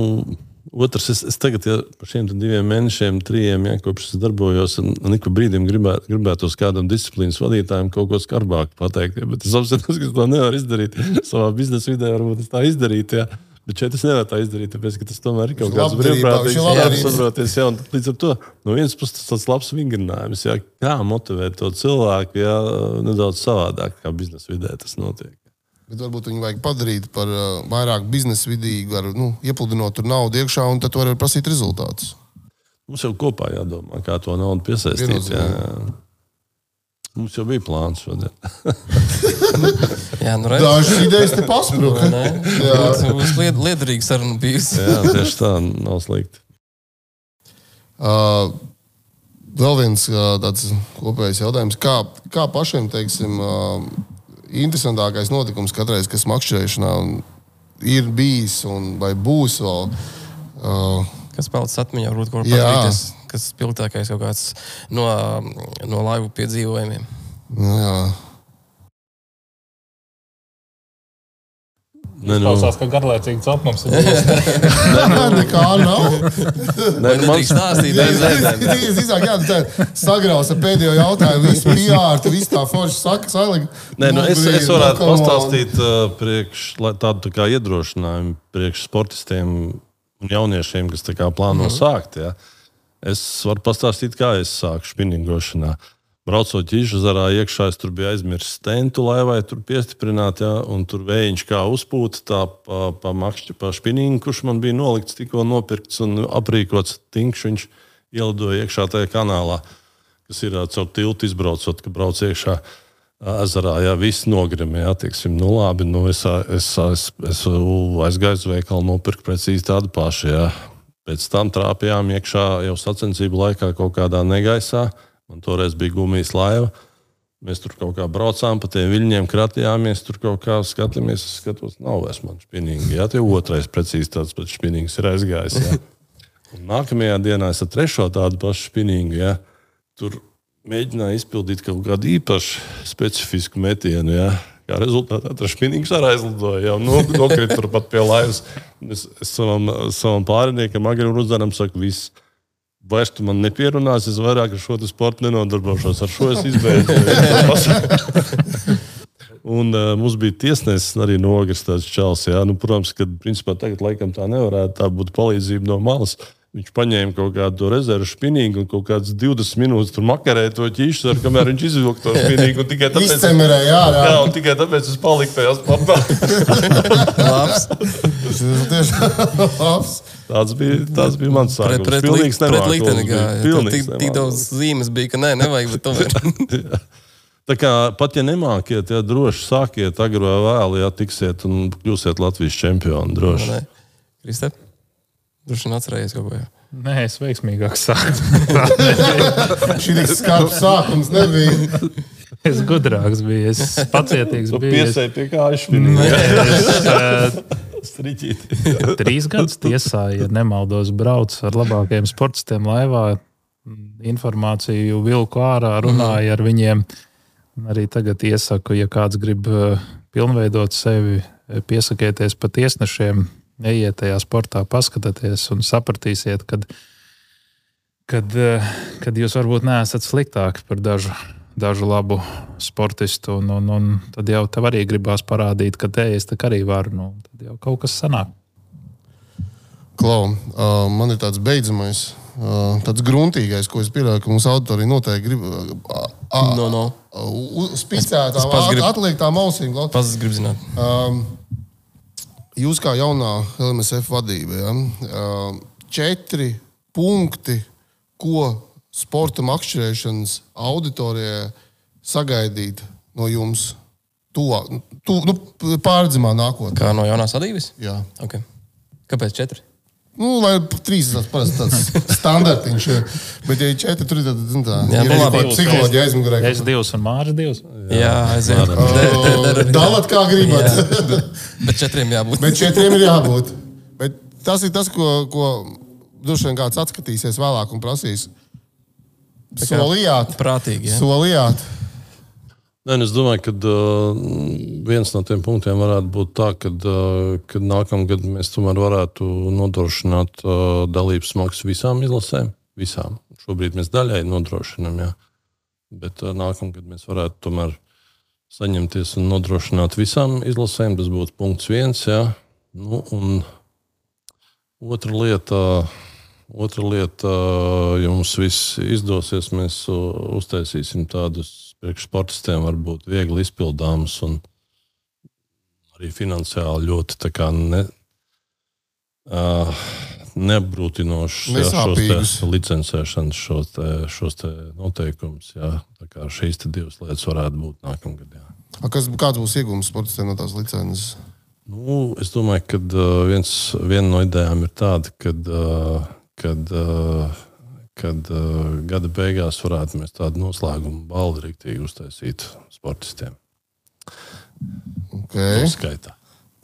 Otrs, es, es tagad, ja par šiem diviem mēnešiem, trijiem, ja, kopš es darbojos, un, ik pa brīdim gribētu, gribētos kādam disciplīnas vadītājam kaut ko skarbāku pateikt. Ja, bet es apzinos, ka to nevaru izdarīt savā biznesa vidē, varbūt es tā izdarītu. Ja. Bet šeit es nevaru tā izdarīt, tāpēc ka tas tomēr ir kaut kāds brīvprātīgs. Jā, saproties, jā, līdz ar to no vienas puses tas labs vingrinājums, jā, kā motivēt to cilvēku, jā, nedaudz savādāk, kā biznesa vidē tas notiek. Bet varbūt viņu vajag padarīt par uh, vairāk biznesa vidīgu, ar, nu, iepludinot tur naudu iekšā, un tad var prasīt rezultātus. Mums jau kopā jādomā, kā to naudu piesaistīt. Jā, jā. Mums jau bija plāns šodien. jā, nu redz. Dažas idejas te paspruka. jā, būs liet, liederīga saruna bijusi. jā, tieši tā, nav slikti. Uh, vēl viens uh, tāds kopējs jautājums. Kā, kā pašiem, teiksim, uh, interesantākais notikums katreiz, kas makšķerēšanā ir bijis un vai būs vēl. Uh, kas palicis atmiņā, varbūt kaut kā tāds - kas spilgtākais kaut kāds no, no laivu piedzīvojumiem. Nu, jā. Nē, nu. Klausās, ka garlaicīgi celt mums ir. Nē, nekā nav. Nē, nu, man stāstīt. Tas iznāk, jā, tā sagrausa pēdējo jautājumu, visu pijārtu, visu tā forši saka, salika. Nē, nu, es, es varētu pastāstīt uh, priekš, tādu tā kā iedrošinājumu priekš sportistiem un jauniešiem, kas tā kā plāno mm -hmm. sākt. Ja. Es varu pastāstīt, kā es sāku spinningošanā. Uh, braucot ķīžazarā iekšā, es tur biju aizmirsis stentu laivai, tur piestiprināt, ja, un tur vējiņš kā uzpūta tā pa, pa makšķi, pa špinīgu, kurš man bija nolikts, tikko nopirkts un aprīkots tinkš, viņš ielidoja iekšā tajā kanālā, kas ir caur tiltu izbraucot, ka brauc iekšā. Ezerā jā, viss nogrimēja. Jā, tieksim, nu, labi, nu, es, es, es, es aizgāju uz veikalu, nopirku precīzi tādu pašu. Jā. Pēc tam trāpījām iekšā jau sacensību laikā kaut kādā negaisā. Man toreiz bija gumijas laiva. Mēs tur kaut kā braucām pa tiem viļņiem, kratījāmies, tur kaut kā skatījāmies. Es skatos, nav vairs man spinīgi. Jā, tie otrais precīzi tāds pats spinīgs ir aizgājis. Nākamajā dienā es ar trešo tādu pašu spinīgu. Jā. Tur mēģināju izpildīt kaut kādu īpašu specifisku metienu. Jā. Kā rezultātā tas spinīgs arī aizlidoja. No, nokrita turpat pie laivas. Es, es savam, savam pāriniekam, Agrim Rudzenam, saku, viss vairs tu man nepierunāsi, es vairāk ar šo sportu nenodarbošos. Ar šo es izbeidzu. Un uh, mums bija tiesnesis arī nogris tāds čels. Jā. Nu, protams, ka principā tagad laikam tā nevarētu. Tā būtu palīdzība no malas. Viņš paņēma kaut kādu rezervu spinīgu un kaut kādas 20 minūtes tur makarēja to ķīšu, ar kamēr viņš izvilka to spinīgu. Tikai tāpēc, Izcemerē, jā, jā. jā, un tikai tāpēc es paliku tajās papā. labs. Tas ir tiešām labs. Tāds bija, tāds bija mans sākums. Pret, pret, pret, pret likteni gāja. Tik, tik daudz zīmes bija, ka nē, nevajag, bet tomēr. Tā kā pat ja nemākiet, ja droši sākiet, agri vai vēlu, ja tiksiet un kļūsiet Latvijas čempioni. Droši. Kristē? Droši vien atcerējies kaut ko. Jā. Nē, es veiksmīgāk sāku. Šī tik skarbs sākums nebija. es gudrāks biju, es pacietīgs biju. Es, Piesēji pie kājas trīs gadus tiesā, ja nemaldos, braucu ar labākajiem sportistiem laivā. Informāciju vilku ārā, runāju ar viņiem. Un Arī tagad iesaku, ja kāds grib eh, pilnveidot sevi, eh, piesakieties pa tiesnešiem, ejiet tajā sportā, paskatieties un sapratīsiet, kad, kad, eh, kad jūs varbūt neesat sliktāki par dažu, dažu labu sportistu. Un, un, un tad jau tev arī gribās parādīt, ka te es arī varu. Nu, tad jau kaut kas sanāk. Klau, uh, man ir tāds beidzamais, uh, tāds gruntīgais, ko es pieļauju, ka mūsu auditorija noteikti grib. Uh, uh, No, no. Gribu- atliektām ausīm. Pats grib zināt. Um, jūs kā jaunā LMSF vadība, ja? um, četri punkti, ko sporta makšķerēšanas auditorijai sagaidīt no jums tuvā, tu, nu, pārredzamā nākotnē. Kā no jaunās vadības? Jā. Okay. Kāpēc četri? Nu, lai trīs ir tāds tāds standartiņš, bet, ja ir četri, tur ir tāda zin tā, Jā, ir tāda psiholoģija aizmugurē. Es divus un Mārcis divus. Jā, aiziet. Dalat kā gribat. Bet četriem jābūt. Bet četriem ir jābūt. Bet tas ir tas, ko, ko droši vien kāds atskatīsies vēlāk un prasīs. Solījāt, Prātīgi. Ja? solījāt. Nē, nu, es domāju, ka uh, viens no tiem punktiem varētu būt tā, ka uh, nākamgad mēs tomēr varētu nodrošināt uh, dalības maksu visām izlasēm. Visām. Šobrīd mēs daļai nodrošinām, jā. bet uh, nākamgad mēs varētu tomēr saņemties un nodrošināt visām izlasēm. Tas būtu punkts viens. Jā. Nu, un otra lieta. Otra lieta, ja mums viss izdosies, mēs uztaisīsim tādus priekšsportistiem, varbūt viegli izpildāmus un arī finansiāli ļoti ne, uh, neapgrūtinošus šos licencēšanas šos te, šos te noteikumus. Šīs divas lietas varētu būt nākamgad. Jā. A, Kas, kāds būs iegūms sportistiem no tās licences? Nu, es domāju, ka uh, viens, viena no idejām ir tāda, ka uh, kad, uh, kad uh, gada beigās varētu mēs tādu noslēgumu balvu rīktīgi uztaisīt sportistiem. Okay. Skaitā.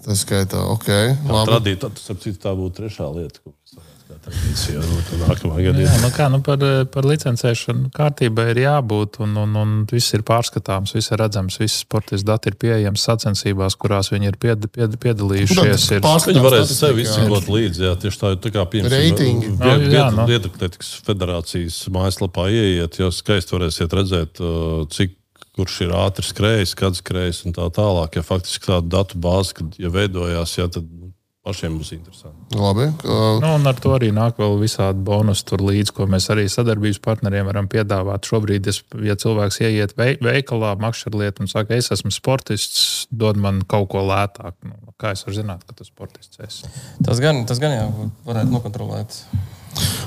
Tas skaitā, ok. Labi. Tradīt, citu, tā būtu trešā lieta, ko mēs varētu tradīcija būt nākamā gada. Jā, nu kā, nu par, par licencēšanu kārtībai ir jābūt, un, un, un viss ir pārskatāms, viss ir redzams, visas sportistu dati ir pieejami sacensībās, kurās viņi ir pied, pied, piedalījušies. Ir, Pārskatām Viņi varēs sevi izsekot līdzi. Jā, tieši tā, tā kā. Nu, jā, nu. Lietaklētikas federācijas mājaslapā ieiet, jau skaisti varēsiet redzēt, uh, cik kurš ir ātri skrējis, kad skrējis un tā tālāk. Ja faktiski tāda datu bāze, kad ja veidojās, jā, tad nu, pašiem būs interesanti. Labi. Uh, Nu, un ar to arī nāk vēl visādi bonusi tur līdzi, ko mēs arī sadarbības partneriem varam piedāvāt. Šobrīd, es, ja cilvēks ieiet vei- veikalā, makšķerlietu un saka, es esmu sportists, dod man kaut ko lētāk. Nu, kā es varu zināt, ka tas sportists esi? Tas gan, tas gan jā, varētu nokontrolēt.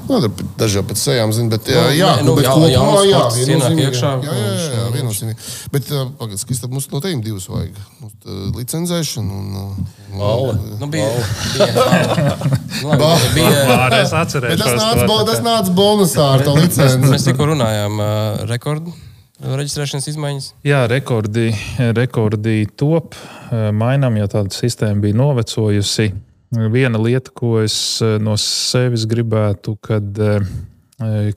Nu, Daži jau pēc sejām zina, bet jā, Nu, jā, nē, nu, nu, bet jā, kopumā, jā, sports ienāk viennozīmīgi, iekšā, Jā, jā, jā, jā viennozīmīgi. Bet uh, pagaid, Kristap, mums no teiem divas vajag. Mums, uh, licencēšana un... Uh, Balva. Nu, bija, nu, labi, bija, Pār, es Bet atceros, tas nāca, bonusā ar to licenci. mēs tikko runājām uh, rekordu reģistrēšanas izmaiņas. Jā, rekordi, rekordi top, mainām, jo tāda sistēma bija novecojusi. Viena lieta, ko es eh, no sevis gribētu, kad, eh,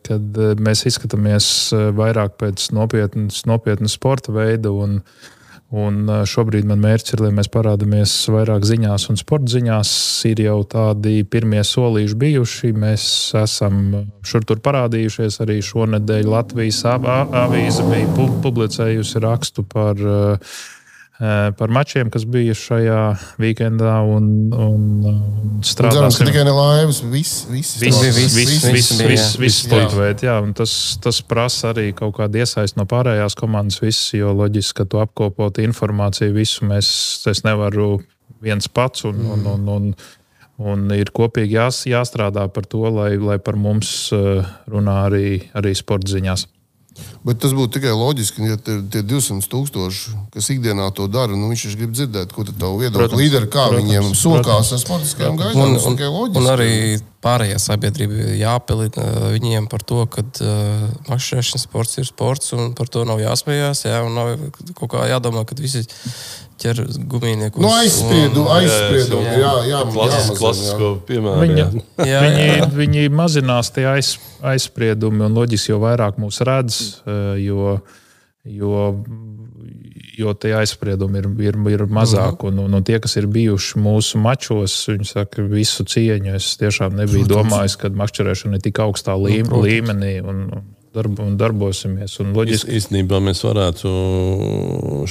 kad eh, mēs izskatāmies vairāk pēc nopietnas, nopietnas sporta veida. Un, Un šobrīd man mērķis ir, lai mēs parādāmies vairāk ziņās, un sporta ziņās ir jau tādi pirmie solīši bijuši. Mēs esam šur tur parādījušies. Arī šonadēļ Latvijas av- av- avīze bija pu- publicējusi rakstu par, eh, par mačiem, kas bija šajā weekendā. Un, un, un Cerams, ka tikai ne laivas, viss, un tas, tas prasa arī kaut kādu iesaistu no pārējās komandas, viss, jo loģiski, ka tu apkopot informāciju, visu mēs, es nevaru viens pats, un, un, un, un, un ir kopīgi jās, jāstrādā par to, lai, lai par mums eh, runā arī, arī sporta ziņās. Bet tas būtu tikai loģiski, ja tie 200 tūkstoši, kas ikdienā to dara, nu, viņš grib dzirdēt, ko tā viedokļa līderi, kā protams, viņiem sokās ar sportiskajām gaitām. Un, un, un arī pārējā sabiedrība jāpelina viņiem par to, ka uh, mašīnas sports ir sports un par to nav jāsmējās. Jā, un nav kaut kā jādomā, ka visi ķer gumijniekus. Nu, aizspriedu, aizspriedu. Jā, jā, jā, jā, klasisko piemēru. Viņa, jā. Viņi, jā. viņi mazinās tie aiz, aizspriedumi un loģiski, jo vairāk mūs redz, jo, jo, jo tie aizspriedumi ir, ir, ir mazāk. Un, un, un tie, kas ir bijuši mūsu mačos, viņi saka, visu cieņu. Es tiešām nebiju Protams. domājis, ka makšķerēšana ir tik augstā nu, līmenī. Un, un, darbu un darbosimies. Un loģiski... Īstenībā mēs varētu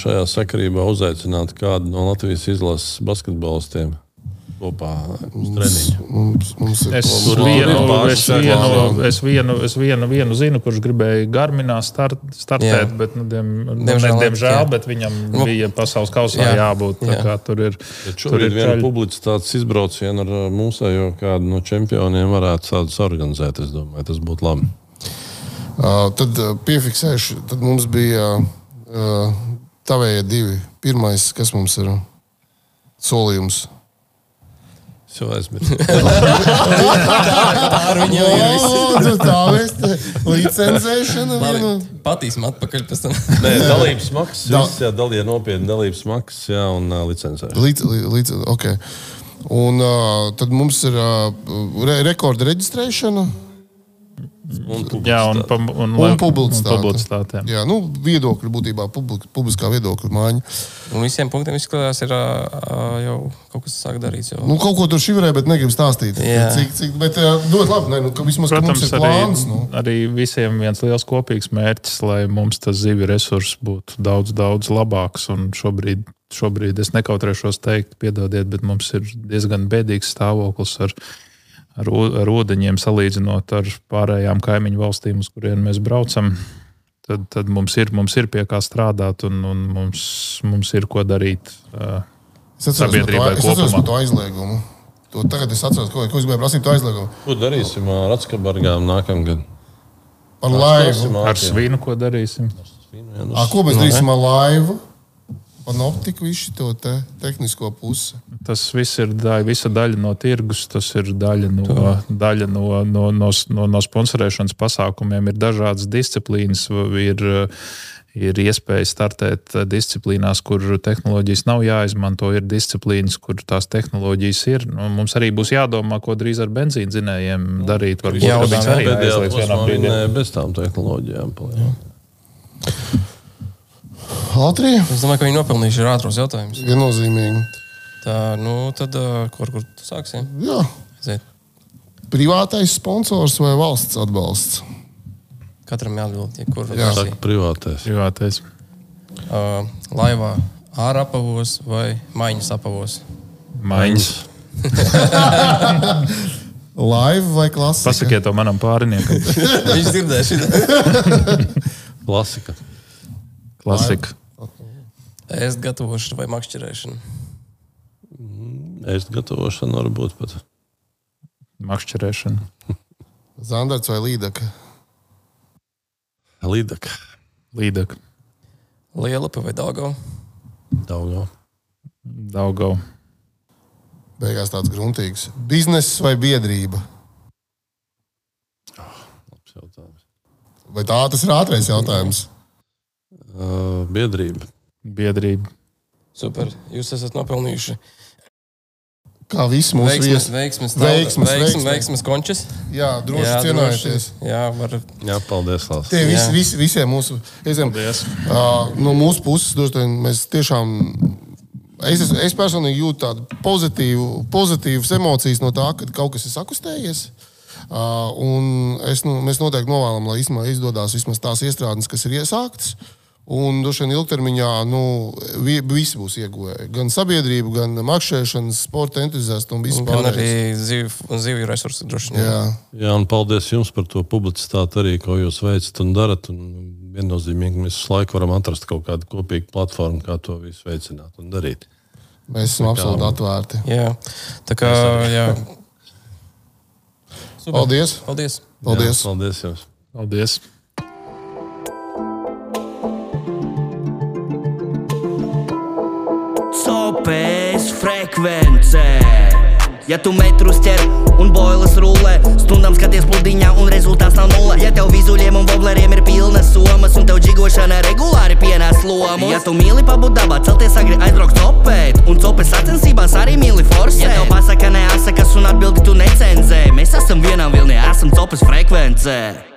šajā sakarībā uzaicināt kādu no Latvijas izlases basketbolistiem. Kopā. Mums, mums ir es vienu, es, vienu, es, vienu, es vienu, vienu zinu, kurš gribēja Garminā start, startēt, jā. bet, nu, diem, diemžēl, ne, diemžēl bet viņam nu, bija pasaules kausā jā. jābūt. Jā. Tur ir, tur ir viena publicitātes izbrauciena ar mūsējo kādu no čempioniem varētu tādus organizēt. Es domāju, tas būtu labi. Uh, tad uh, piefiksēšu, tad mums bija uh, tavējie divi. Pirmais, kas mums ir solījums. Es jau aizmirsu. tā ar viņu jau ir. Tā mēs licencēšana. Vienu... Patīsim atpakaļ pēc tam. Nē, dalības maksas. Da... Jā, dalīja nopietni dalības maksas, jā, un uh, licencēšana. Lic, lic, okay. Un uh, tad mums ir uh, re rekorda reģistrēšana. Un jā, un, un, un publicitāte. Un publicitāte jā. jā, nu, viedokļi būtībā publiskā viedokļa maiņa. Un visiem punktiem izskatās, ir jau kaut kas sāk darīts. Jau. Nu, kaut ko tur šivrē, bet negribu stāstīt. Jā. Cik, cik, bet dod labi, ne, nu, ka vismaz Protams, ka mums ir plāns. Arī, nu. arī visiem viens liels kopīgs mērķis, lai mums tas zivju resurs būtu daudz, daudz labāks. Un šobrīd, šobrīd es nekautrēšos teikt, piedodiet, bet mums ir diezgan bēdīgs stāvoklis ar viņu ar, ūdeņiem salīdzinot ar pārējām kaimiņu valstīm, uz kurien mēs braucam. Tad, tad mums, ir, mums ir pie kā strādāt un, un mums, mums ir ko darīt. Uh, es sabiedrībai to, es atceros par to aizliegumu. To tagad es atceros, ko, ko es gribēju prasīt, to aizliegumu. Ko darīsim ar Atskabargām nākamgad? Ar laivu. Ar svinu, ko darīsim? Ar svinu, jā, nu, A, ko mēs darīsim ar laivu? Panoptiku, visu to te tehnisko pusi. Tas viss ir daļa, visa daļa no tirgus, tas ir daļa no, to. daļa no, no, no, no, no sponsorēšanas pasākumiem. Ir dažādas disciplīnas, ir, ir iespēja startēt disciplīnās, kur tehnoloģijas nav jāizmanto, ir disciplīnas, kur tās tehnoloģijas ir. Nu, mums arī būs jādomā, ko drīz ar benzīna dzinējiem darīt. Varbūt jā, tas arī aizlieks vienā brīdī. Bez tām tehnoloģijām. Paliek. Latvija. Es domāju, ka viņi nopelnījuši ar ātros jautājumus. Viennozīmīgi. Tā, nu, tad kur, kur tu sāksi? Jā. Aiziet. Privātais sponsors vai valsts atbalsts? Katram jāatbild, ja kur Jā, saka, privātais. privātais. Uh, laivā ārā apavos vai maiņas apavos? Maiņas. Laiva vai klasika? Pasakiet to manam pāriniekam. Viņš dzirdēs. klasika. Klasika. Ēst gatavošana vai makšķerēšana? Ēst gatavošana varbūt pat. Makšķerēšana. Zandarts vai līdaka? Līdaka. Līdaka. Lielapa vai Daugava? Daugava. Daugava. Beigās tāds gruntīgs. Bizness vai biedrība? Oh, vai tā tas ir ātrais jautājums? Uh, biedrība. Biedrība. Super. Jūs esat nopelnījuši. Kā visi mūsu veiksmes, veiksmes, veiksmes, veiksmes, veiksmes končus. Jā, droši cienājieties. Jā, var. Jā, paldies, Lārs. Tie visi, visi, visiem mūsu, esam, uh, no mūsu puses, droši mēs tiešām, es, es personīgi jūtu tādu pozitīvu, pozitīvas emocijas no tā, ka kaut kas ir sakustējies. Uh, un es, nu, mēs noteikti novēlam, lai izdodas vismaz tās iestrādes, kas ir iesāktas. Uh, Un droši vien ilgtermiņā nu, visi būs ieguvēji. Gan sabiedrība, gan makšķerēšanas, sporta entuziasti un viss pārējais. Gan arī zivju ziv resursi droši vien. Jā. Jā, un paldies jums par to publicitāti arī, ko jūs veicat un darat. Un viennozīmīgi mēs visu laiku varam atrast kaut kādu kopīgu platformu, kā to visu veicināt un darīt. Mēs esam absolūti atvērti. Jā, tā kā. Jā. Super. Paldies! Paldies! Paldies! Jā, paldies jums! Paldies! Frekvencē. Ja tu metrus ķer un boilas rullē, stundām skaties pludiņā un rezultāts nav nulle. Ja tev vizuļiem un vobleriem ir pilnas somas un tev džigošana regulāri pienāc lomu. Ja tu mīli pabūt dabā, celties agri aizbraukt copēt un copes sacensībās arī mīli forsēt. Ja tev pasaka neasakas un atbildi tu necenzē, mēs esam vienā vilnī, esam copes frekvencē.